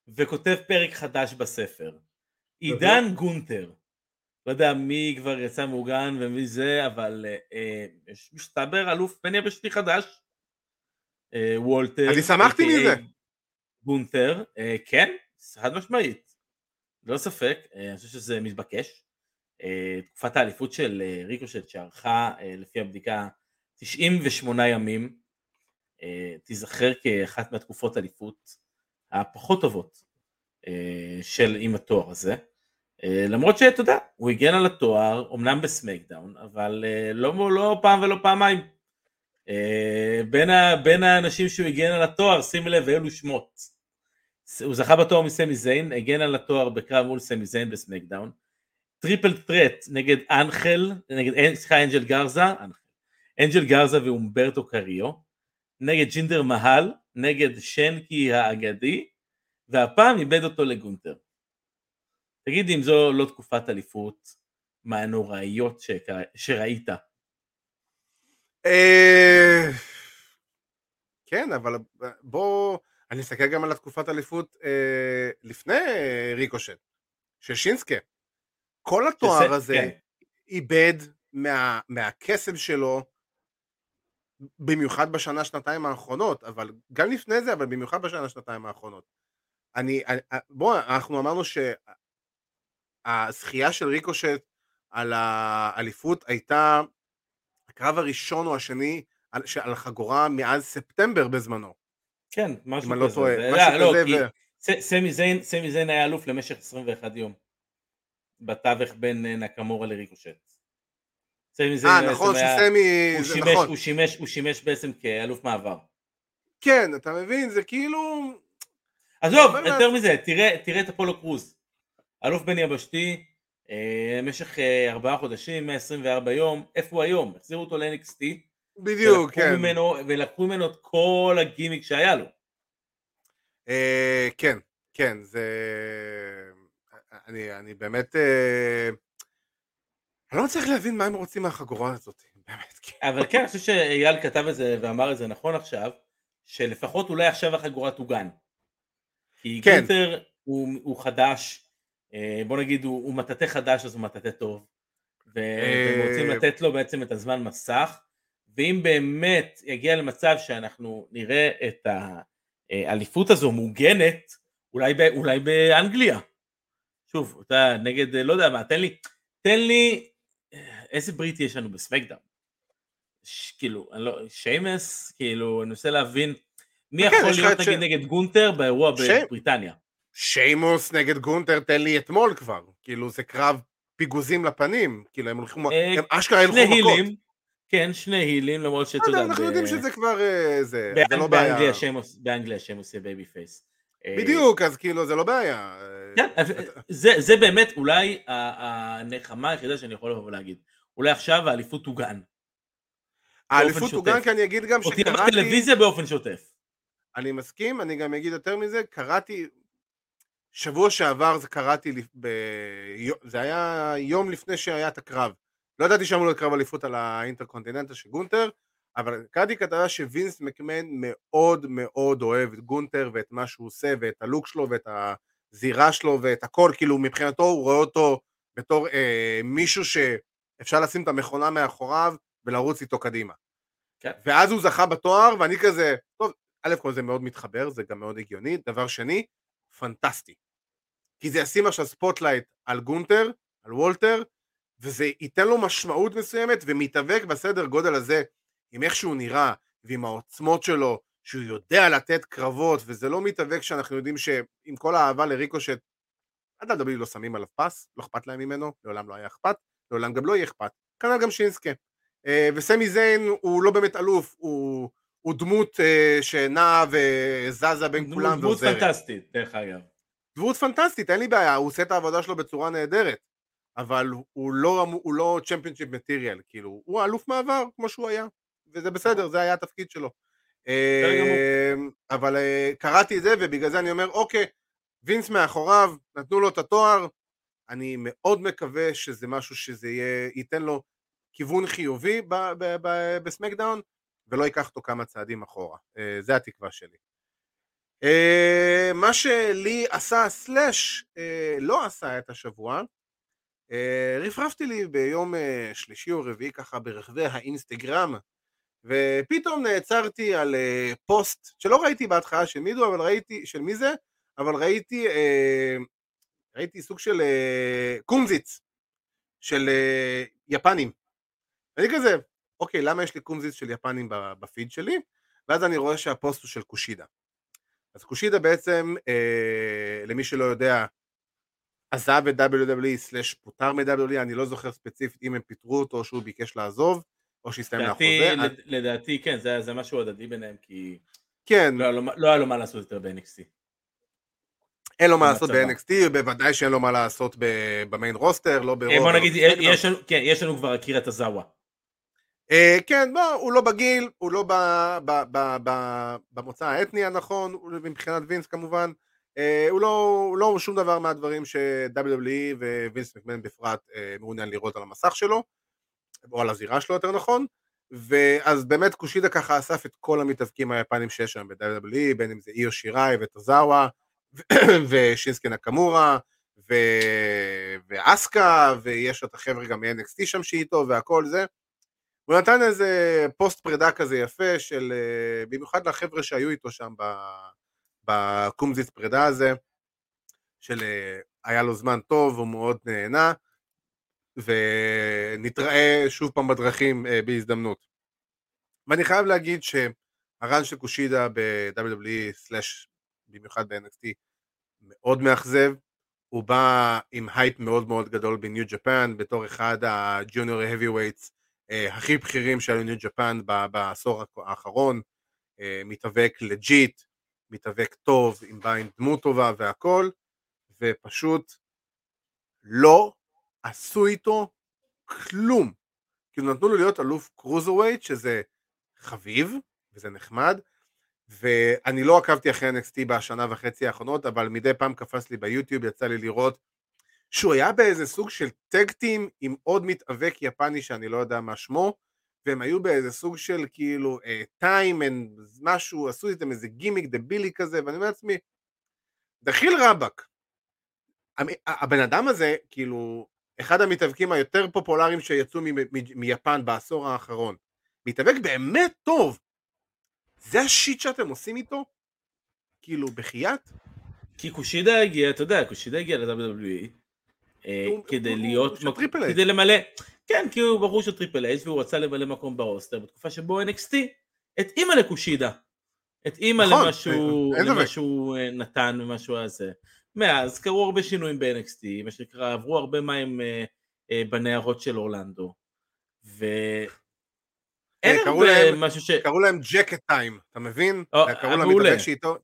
וכותב פרק חדש בספר. עידן גונטר, לא יודע מי כבר יצא מעוגן ומי זה, אבל אה, יש מסתבר אלוף בין יבשתי חדש, אה, וולטר. אני שמחתי מזה. גונטר, אה, כן, חד משמעית, לא ספק, אה, אני חושב שזה מתבקש. אה, תקופת האליפות של אה, ריקושט שערכה אה, לפי הבדיקה 98 ימים, תיזכר כאחת מהתקופות האליפות הפחות טובות של עם התואר הזה. למרות שאתה יודע, הוא הגן על התואר, אמנם ב SmackDown, אבל לא, לא פעם ולא פעמיים. בין, ה, בין האנשים שהוא הגן על התואר, שימי לב אילו שמות. הוא זכה בתואר מסמי זיין, הגן על התואר בקרב מול סמי זיין ב SmackDown. triple threat נגד אנחל, נגד, סליחה, אנג'ל גרזה, אנג'ל גרזה ואומברטו קריו, נגד ג'ינדר מהל, נגד שנקי האגדי, והפעם איבד אותו לגונטר. תגיד אם זו לא תקופת אליפות מהנוראיות שראית. אה, כן, אבל בוא, אני אסתכל גם על התקופת אליפות אה, לפני ריקושט, של שינסקה. כל התואר הזה כן. איבד מה, מהקסם שלו, במיוחד בשנה, שנתיים האחרונות, אבל גם לפני זה, אבל במיוחד בשנה, שנתיים האחרונות. אני, בוא, אנחנו אמרנו שהזכייה של ריקושט על האליפות הייתה הקרב הראשון או השני על, על חגורה מאז ספטמבר בזמנו. כן, משהו כזה. אם אני לא טועה, משהו לא, כזה. ו... סמי זיין, סמי זיין היה אלוף למשך 21 יום. בתווך בין אה, נקמורה לריקושט. סמי זיין אה, נכון, שסמי... הוא, שימש, נכון. הוא, שימש, הוא שימש בעצם כאלוף מעבר. כן, אתה מבין? זה כאילו... עזוב, יותר מזה, תראה, תראה את אפולו קרוז. אלוף בן יבשתי, אה, במשך אה, ארבעה חודשים, 124 יום, איפה הוא היום? החזירו אותו ל-NXT. בדיוק, כן. ממנו, ולקחו ממנו את כל הגימיק שהיה לו. אה, כן, כן, זה... אני, אני באמת... אה... אני לא מצליח להבין מה הם רוצים מהחגורה הזאת, באמת. כן. אבל כן, אני חושב שאייל כתב את זה ואמר את זה נכון עכשיו, שלפחות אולי עכשיו החגורה תוגן. כי כן. גינטר הוא, הוא חדש, אה, בוא נגיד הוא, הוא מטאטא חדש אז הוא מטאטא טוב, והם רוצים אה, לתת לו בעצם את הזמן מסך, ואם באמת יגיע למצב שאנחנו נראה את האליפות הזו מוגנת, אולי, ב, אולי באנגליה. שוב, אתה נגד, לא יודע מה, תן לי, תן לי, איזה ברית יש לנו בסמקדאון? כאילו, אני לא, שיימוס, כאילו, אני מנסה להבין, מי כן, יכול להיות נגיד ש... נגד גונטר באירוע ש... בבריטניה? שיימוס נגד גונטר, תן לי אתמול כבר, כאילו זה קרב פיגוזים לפנים, כאילו הם הולכים, אה, הם אשכרה ילכו מכות. כן, שני heel ים, למרות שאתה יודע... אנחנו יודעים שזה כבר, אה, זה, זה לא בעיה. באנגליה שיימוס יהיה babyface. אה, בדיוק, אז כאילו זה לא בעיה. כן, זה באמת אולי הנחמה היחידה שאני יכול לבוא ולהגיד. אולי עכשיו האליפות תוגן. האליפות תוגן כי אני אגיד גם שקראתי... אותי בטלוויזיה באופן שוטף. אני מסכים, אני גם אגיד יותר מזה, קראתי, שבוע שעבר זה קראתי, ב... זה היה יום לפני שהיה את הקרב. לא ידעתי שאמור להיות קרב אליפות על האינטרקונטיננטה של גונטר, אבל קראתי כתבה שווינס מקמן מאוד מאוד אוהב את גונטר ואת מה שהוא עושה ואת הלוק שלו ואת הזירה שלו ואת הכל, כאילו מבחינתו הוא רואה אותו בתור אה, מישהו שאפשר לשים את המכונה מאחוריו ולרוץ איתו קדימה. כן. ואז הוא זכה בתואר ואני כזה, טוב, א' כל זה מאוד מתחבר, זה גם מאוד הגיוני, דבר שני, פנטסטי. כי זה ישים עכשיו spotlight על גונטר, על וולטר, וזה ייתן לו משמעות מסוימת ומתאבק בסדר גודל הזה עם איך שהוא נראה ועם העוצמות שלו, שהוא יודע לתת קרבות, וזה לא מתאבק שאנחנו יודעים שעם כל האהבה לריקושט, עד ה לא שמים עליו פס, לא אכפת להם ממנו, לעולם לא היה אכפת, לעולם גם לא יהיה אכפת, כנ"ל גם שינסקה. אה, וסמי זיין הוא לא באמת אלוף, הוא, הוא דמות אה, שנעה וזזה בין דמות, כולם דמות ועוזרת. דמות פנטסטית, דרך אגב. דמות פנטסטית, אין לי בעיה, הוא עושה את העבודה שלו בצורה נהדרת, אבל הוא לא, הוא לא צ'מפיונשיפ מטריאל, כאילו, הוא אלוף מעבר כמו שהוא היה, וזה בסדר, זה היה התפקיד שלו. אמ, אבל אה, קראתי את זה ובגלל זה אני אומר אוקיי, וינס מאחוריו, נתנו לו את התואר, אני מאוד מקווה שזה משהו שזה יהיה, ייתן לו כיוון חיובי בסמקדאון ולא ייקח אותו כמה צעדים אחורה, אה, זה התקווה שלי. אה, מה שלי עשה סלאש לא עשה את השבוע, רפרפתי לי ביום שלישי או רביעי ככה ברכבי האינסטגרם ופתאום נעצרתי על uh, פוסט שלא ראיתי בהתחלה של מידו, אבל ראיתי, של מי זה? אבל ראיתי, uh, ראיתי סוג של uh, קומזיץ של uh, יפנים. אני כזה, אוקיי, למה יש לי קומזיץ של יפנים בפיד שלי? ואז אני רואה שהפוסט הוא של קושידה. אז קושידה בעצם, uh, למי שלא יודע, עזב את WWE פוטר מ-WWE, אני לא זוכר ספציפית אם הם פיטרו אותו או שהוא ביקש לעזוב. או שהסתיים לחוזה. לד, לדעתי כן, זה, זה משהו הדדי ביניהם, כי כן. לא, לא, לא היה לו מה לעשות יותר ב-NXT. אין לו מה לעשות ב-NXT, בוודאי שאין לו מה לעשות במיין רוסטר, לא ברוב. בוא נגיד, יש לנו, כן, יש לנו כבר אקירה טזאווה. Uh, כן, בוא, הוא לא בגיל, הוא לא במוצא האתני הנכון, מבחינת וינס כמובן, הוא, לא, הוא לא שום דבר מהדברים ש-WWE ווינס מקמן בפרט מעוניין לראות על המסך שלו. או על הזירה שלו יותר נכון, ואז באמת קושידה ככה אסף את כל המתאבקים היפנים שיש שם ב-WWE, בין אם זה איו שיראי וטוזאווה, ושינסקי נקמורה, ו... ואסקה, ויש את החבר'ה גם מ-NXT שם שאיתו והכל זה. הוא נתן איזה פוסט פרידה כזה יפה של, אה, במיוחד לחבר'ה שהיו איתו שם בקומזיץ פרידה הזה, של אה, היה לו זמן טוב, הוא מאוד נהנה, ונתראה שוב פעם בדרכים אה, בהזדמנות. ואני חייב להגיד שה run של קושידה ב-WWE, במיוחד ב-NXT, מאוד מאכזב, הוא בא עם הייפ מאוד מאוד גדול ב New Japan, בתור אחד ה junior heavyweights אה, הכי בכירים שהיו New Japan בעשור האחרון, אה, מתאבק legit, מתאבק טוב, עם בא עם דמות טובה והכל, ופשוט לא עשו איתו כלום. כאילו נתנו לו להיות אלוף קרוזווייט, שזה חביב, וזה נחמד, ואני לא עקבתי אחרי NXT בשנה וחצי האחרונות, אבל מדי פעם קפץ לי ביוטיוב, יצא לי לראות שהוא היה באיזה סוג של טקטים עם עוד מתאבק יפני שאני לא יודע מה שמו, והם היו באיזה סוג של כאילו טיים uh, משהו, עשו איתם איזה גימיק דבילי כזה, ואני אומר לעצמי, דחיל רבאק. הבן אדם הזה, כאילו, אחד המתאבקים היותר פופולריים שיצאו מיפן בעשור האחרון. מתאבק באמת טוב. זה ה shit שאתם עושים איתו? כאילו, בחייאת? כי קושידה הגיע, אתה יודע, קושידה הגיע ל-WWE אה, כדי להיות, כדי למלא, כן, כי הוא בחור של טריפל אייץ' והוא רצה למלא מקום ב roster בתקופה שבו NXT התאימה לקושידה, התאימה למה שהוא נתן ומה שהוא עשה. מאז קרו הרבה שינויים ב-NXT, מה שנקרא, עברו הרבה מים אה, אה, בנערות של אורלנדו. ו... אין אה, הרבה משהו ש... קראו להם ג'קט טיים, אתה מבין? או, קראו להם מתאבק שאיתו...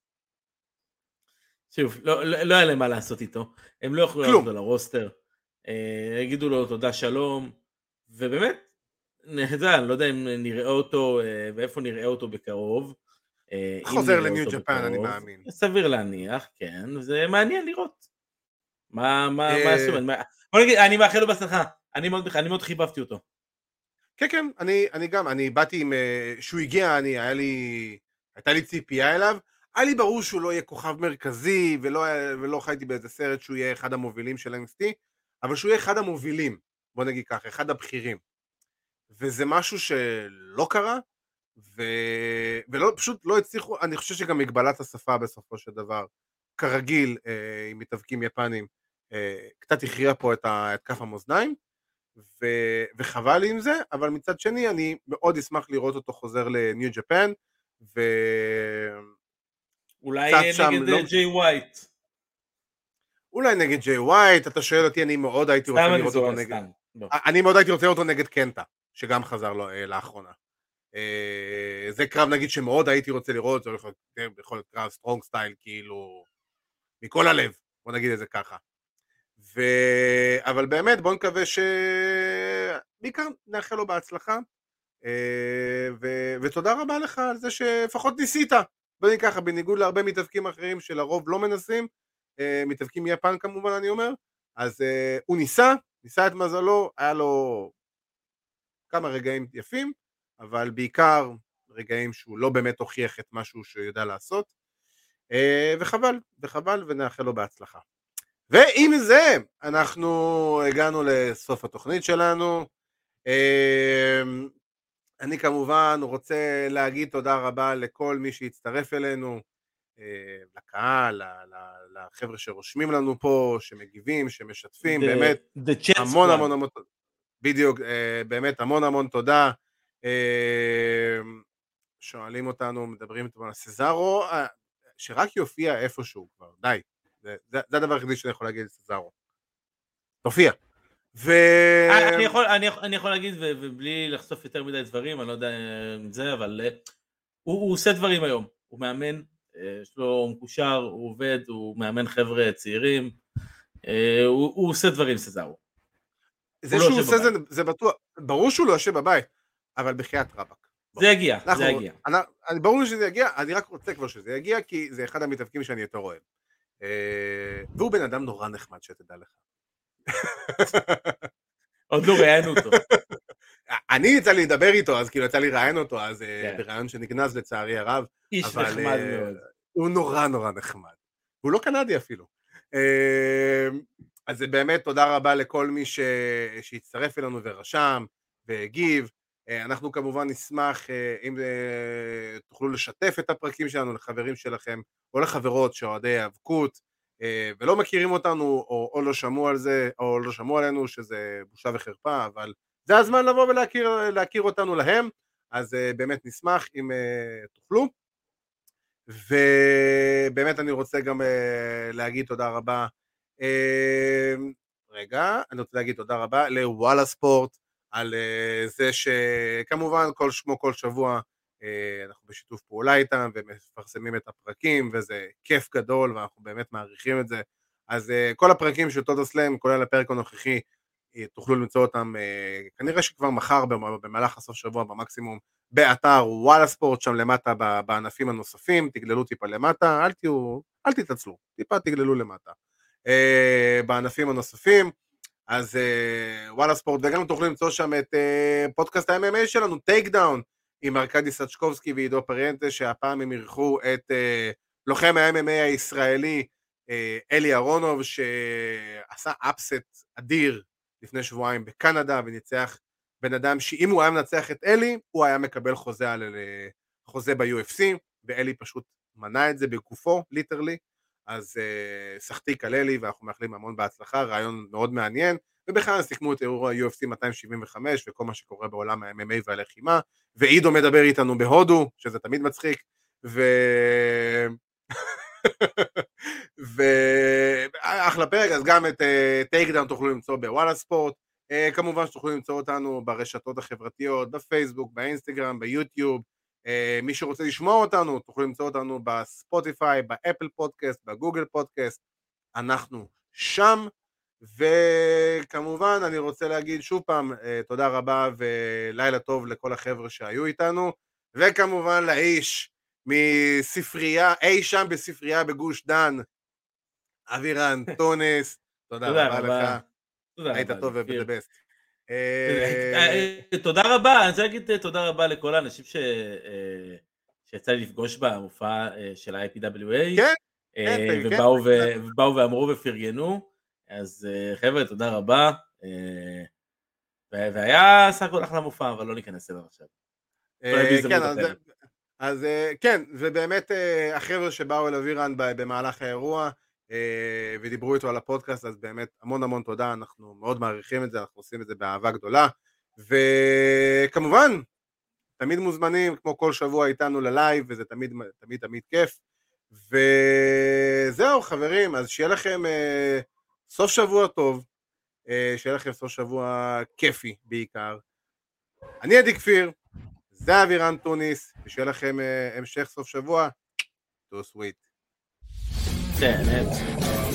שוב, לא, לא, לא היה להם מה לעשות איתו, הם לא יכלו לעשות על הרוסטר, אה, יגידו לו תודה שלום, ובאמת, אני לא יודע אם נראה אותו אה, ואיפה נראה אותו בקרוב, אה, חוזר לניו ג'פן אני מאמין. סביר להניח, כן, זה מעניין לראות. מה, מה, מה אה, בוא נגיד, אני מאחל לו בהצלחה, אני מאוד חיבבתי אותו. כן כן, אני, אני גם, אני באתי עם, אה, שהוא הגיע, אני, היה לי, הייתה לי ציפייה אליו, היה לי ברור שהוא לא יהיה כוכב מרכזי, ולא, ולא חייתי באיזה סרט שהוא יהיה אחד המובילים של NXT, אבל שהוא יהיה אחד המובילים, בוא נגיד ככה, אחד הבכירים. וזה משהו שלא קרה, ו... ולא, פשוט לא הצליחו, אני חושב שגם מגבלת השפה בסופו של דבר, כרגיל אה, עם מתאבקים יפנים, אה, קצת הכריע פה את, ה... את כף המאזניים, ו... וחבל לי עם זה, אבל מצד שני אני מאוד אשמח לראות אותו חוזר לניו ג'פן, ו... אולי נגד לא... ג'יי ווייט. אולי נגד ג'יי ווייט, אתה שואל אותי, אני מאוד הייתי רוצה לראות אותו נגד... אני מאוד הייתי רוצה לראות אותו נגד קנטה, שגם חזר לו אה, לאחרונה. אה, זה קרב נגיד שמאוד הייתי רוצה לראות, זה יכול להיות קרב strong style כאילו מכל הלב, בוא נגיד את זה ככה. ו... אבל באמת בוא נקווה ש... בעיקר נאחל לו בהצלחה אה, ו... ותודה רבה לך על זה שלפחות ניסית, בוא נגיד ככה, בניגוד להרבה מתאבקים אחרים שלרוב לא מנסים, אה, מתאבקים מיפן כמובן אני אומר, אז הוא ניסה, ניסה את מזלו, היה לו כמה רגעים יפים, אבל בעיקר רגעים שהוא לא באמת הוכיח את משהו שהוא יודע לעשות, אה, וחבל, וחבל, ונאחל לו בהצלחה. ועם זה אנחנו הגענו לסוף התוכנית שלנו. אה, אני כמובן רוצה להגיד תודה רבה לכל מי שהצטרף אלינו, אה, לקהל, לחבר'ה שרושמים לנו פה, שמגיבים, שמשתפים, the, באמת the המון המון המון, בדיוק, באמת המון המון תודה. אמ, שואלים אותנו, מדברים איתנו על סזארו, אה, שרק יופיע איפשהו כבר, די. זה, הדבר היחידי שאני יכול להגיד לסזארו. תופיע. ו... אה, אני יכול, אני, אני יכול להגיד, ובלי לחשוף יותר מדי דברים, אני לא יודע אם זה, אבל אה, הוא, הוא עושה דברים היום. הוא מאמן, יש לו מקושר, הוא עובד, הוא מאמן חבר'ה צעירים, הוא, הוא עושה דברים סזארו. זה לא שהוא לא עושה זה, זה בטוח, ברור שהוא לא יושב בבית. אבל בחייאת רבאק. זה יגיע, זה יגיע. אני, ברור לי שזה יגיע, אני רק רוצה כבר שזה יגיע, כי זה אחד המתאבקים שאני יותר אוהב. אה, והוא בן אדם נורא נחמד, שתדע לך. עוד לא ראיינו אותו. אני יצא לי לדבר איתו, אז כאילו יצא לי לראיין אותו, אז אה, כן. בראיון שנגנז לצערי הרב. איש נחמד אה, מאוד. הוא נורא נורא נחמד. הוא לא קנדי אפילו. אז באמת תודה רבה לכל מי שהצטרף אלינו ורשם והגיב. אה, אנחנו כמובן נשמח אה, אם אה, תוכלו לשתף את הפרקים שלנו לחברים שלכם או לחברות שאוהדי היאבקות ולא מכירים אותנו או, או לא שמעו על זה או לא שמעו עלינו שזה בושה וחרפה אבל זה הזמן לבוא ולהכיר אותנו להם אז באמת נשמח אם תוכלו ו... באמת אני רוצה גם להגיד תודה רבה. רגע, אני רוצה להגיד תודה רבה לוואלה ספורט על זה שכמובן כל שמו כל שבוע אנחנו בשיתוף פעולה איתם ומפרסמים את הפרקים וזה כיף גדול ואנחנו באמת מעריכים את זה. אז כל הפרקים של טוטו סלאם, כולל הפרק הנוכחי, תוכלו למצוא אותם כנראה שכבר מחר במהלך הסוף שבוע במקסימום באתר וואלה ספורט שם למטה בענפים הנוספים, תגללו טיפה למטה, אל תהיו, אל תתעצלו, טיפה תגללו למטה. בענפים הנוספים, אז וואלה ספורט, וגם תוכלו למצוא שם את פודקאסט ה-MMA שלנו, Take Down, עם ארכדי סצ'קובסקי ועידו פריאנטה, שהפעם הם אירחו את לוחם ה-MMA הישראלי אלי אהרונוב, שעשה upset אדיר לפני שבועיים בקנדה וניצח בן אדם שאם הוא היה מנצח את אלי, הוא היה מקבל חוזה, על, חוזה ב-UFC, ואלי פשוט מנע את זה בגופו, literally, אז uh, סחטיק על אלי, ואנחנו מאחלים המון בהצלחה, רעיון מאוד מעניין, ובכלל סיכמו את אירוע UFC 275 וכל מה שקורה בעולם ה-MMA והלחימה, ועידו מדבר איתנו בהודו, שזה תמיד מצחיק, ו... ואחלה פרק, אז גם את Take uh, Down תוכלו למצוא בוואלה ספורט, uh, כמובן שתוכלו למצוא אותנו ברשתות החברתיות, בפייסבוק, באינסטגרם, ביוטיוב, מי שרוצה לשמוע אותנו, תוכלו למצוא אותנו בספוטיפיי, באפל פודקאסט, בגוגל פודקאסט, אנחנו שם, וכמובן אני רוצה להגיד שוב פעם uh, תודה רבה ולילה טוב לכל החבר'ה שהיו איתנו, וכמובן לאיש מספרייה, אי שם בספרייה בגוש דן, אבירן טונס, תודה רבה לך, היית טוב ובדבסט. תודה רבה, אני רוצה להגיד תודה רבה לכל האנשים שיצא לי לפגוש במופע של ה-IPWA, כן, ובאו ואמרו ופרגנו, אז חבר'ה תודה רבה, והיה סך הכל אחלה מופע, אבל לא ניכנס אליו עכשיו. כן, אז כן, ובאמת החבר'ה שבאו אל אבירן במהלך האירוע ודיברו איתו על הפודקאסט, אז באמת המון המון תודה, אנחנו מאוד מעריכים את זה, אנחנו עושים את זה באהבה גדולה, וכמובן, תמיד מוזמנים, כמו כל שבוע איתנו ללייב, וזה תמיד תמיד תמיד כיף, וזהו חברים, אז שיהיה לכם סוף שבוע טוב, שיהיה לכם סוף שבוע כיפי בעיקר. אני עדי כפיר, זה אבירן טוניס, ושיהיה לכם המשך סוף שבוע. Too sweet. באמת.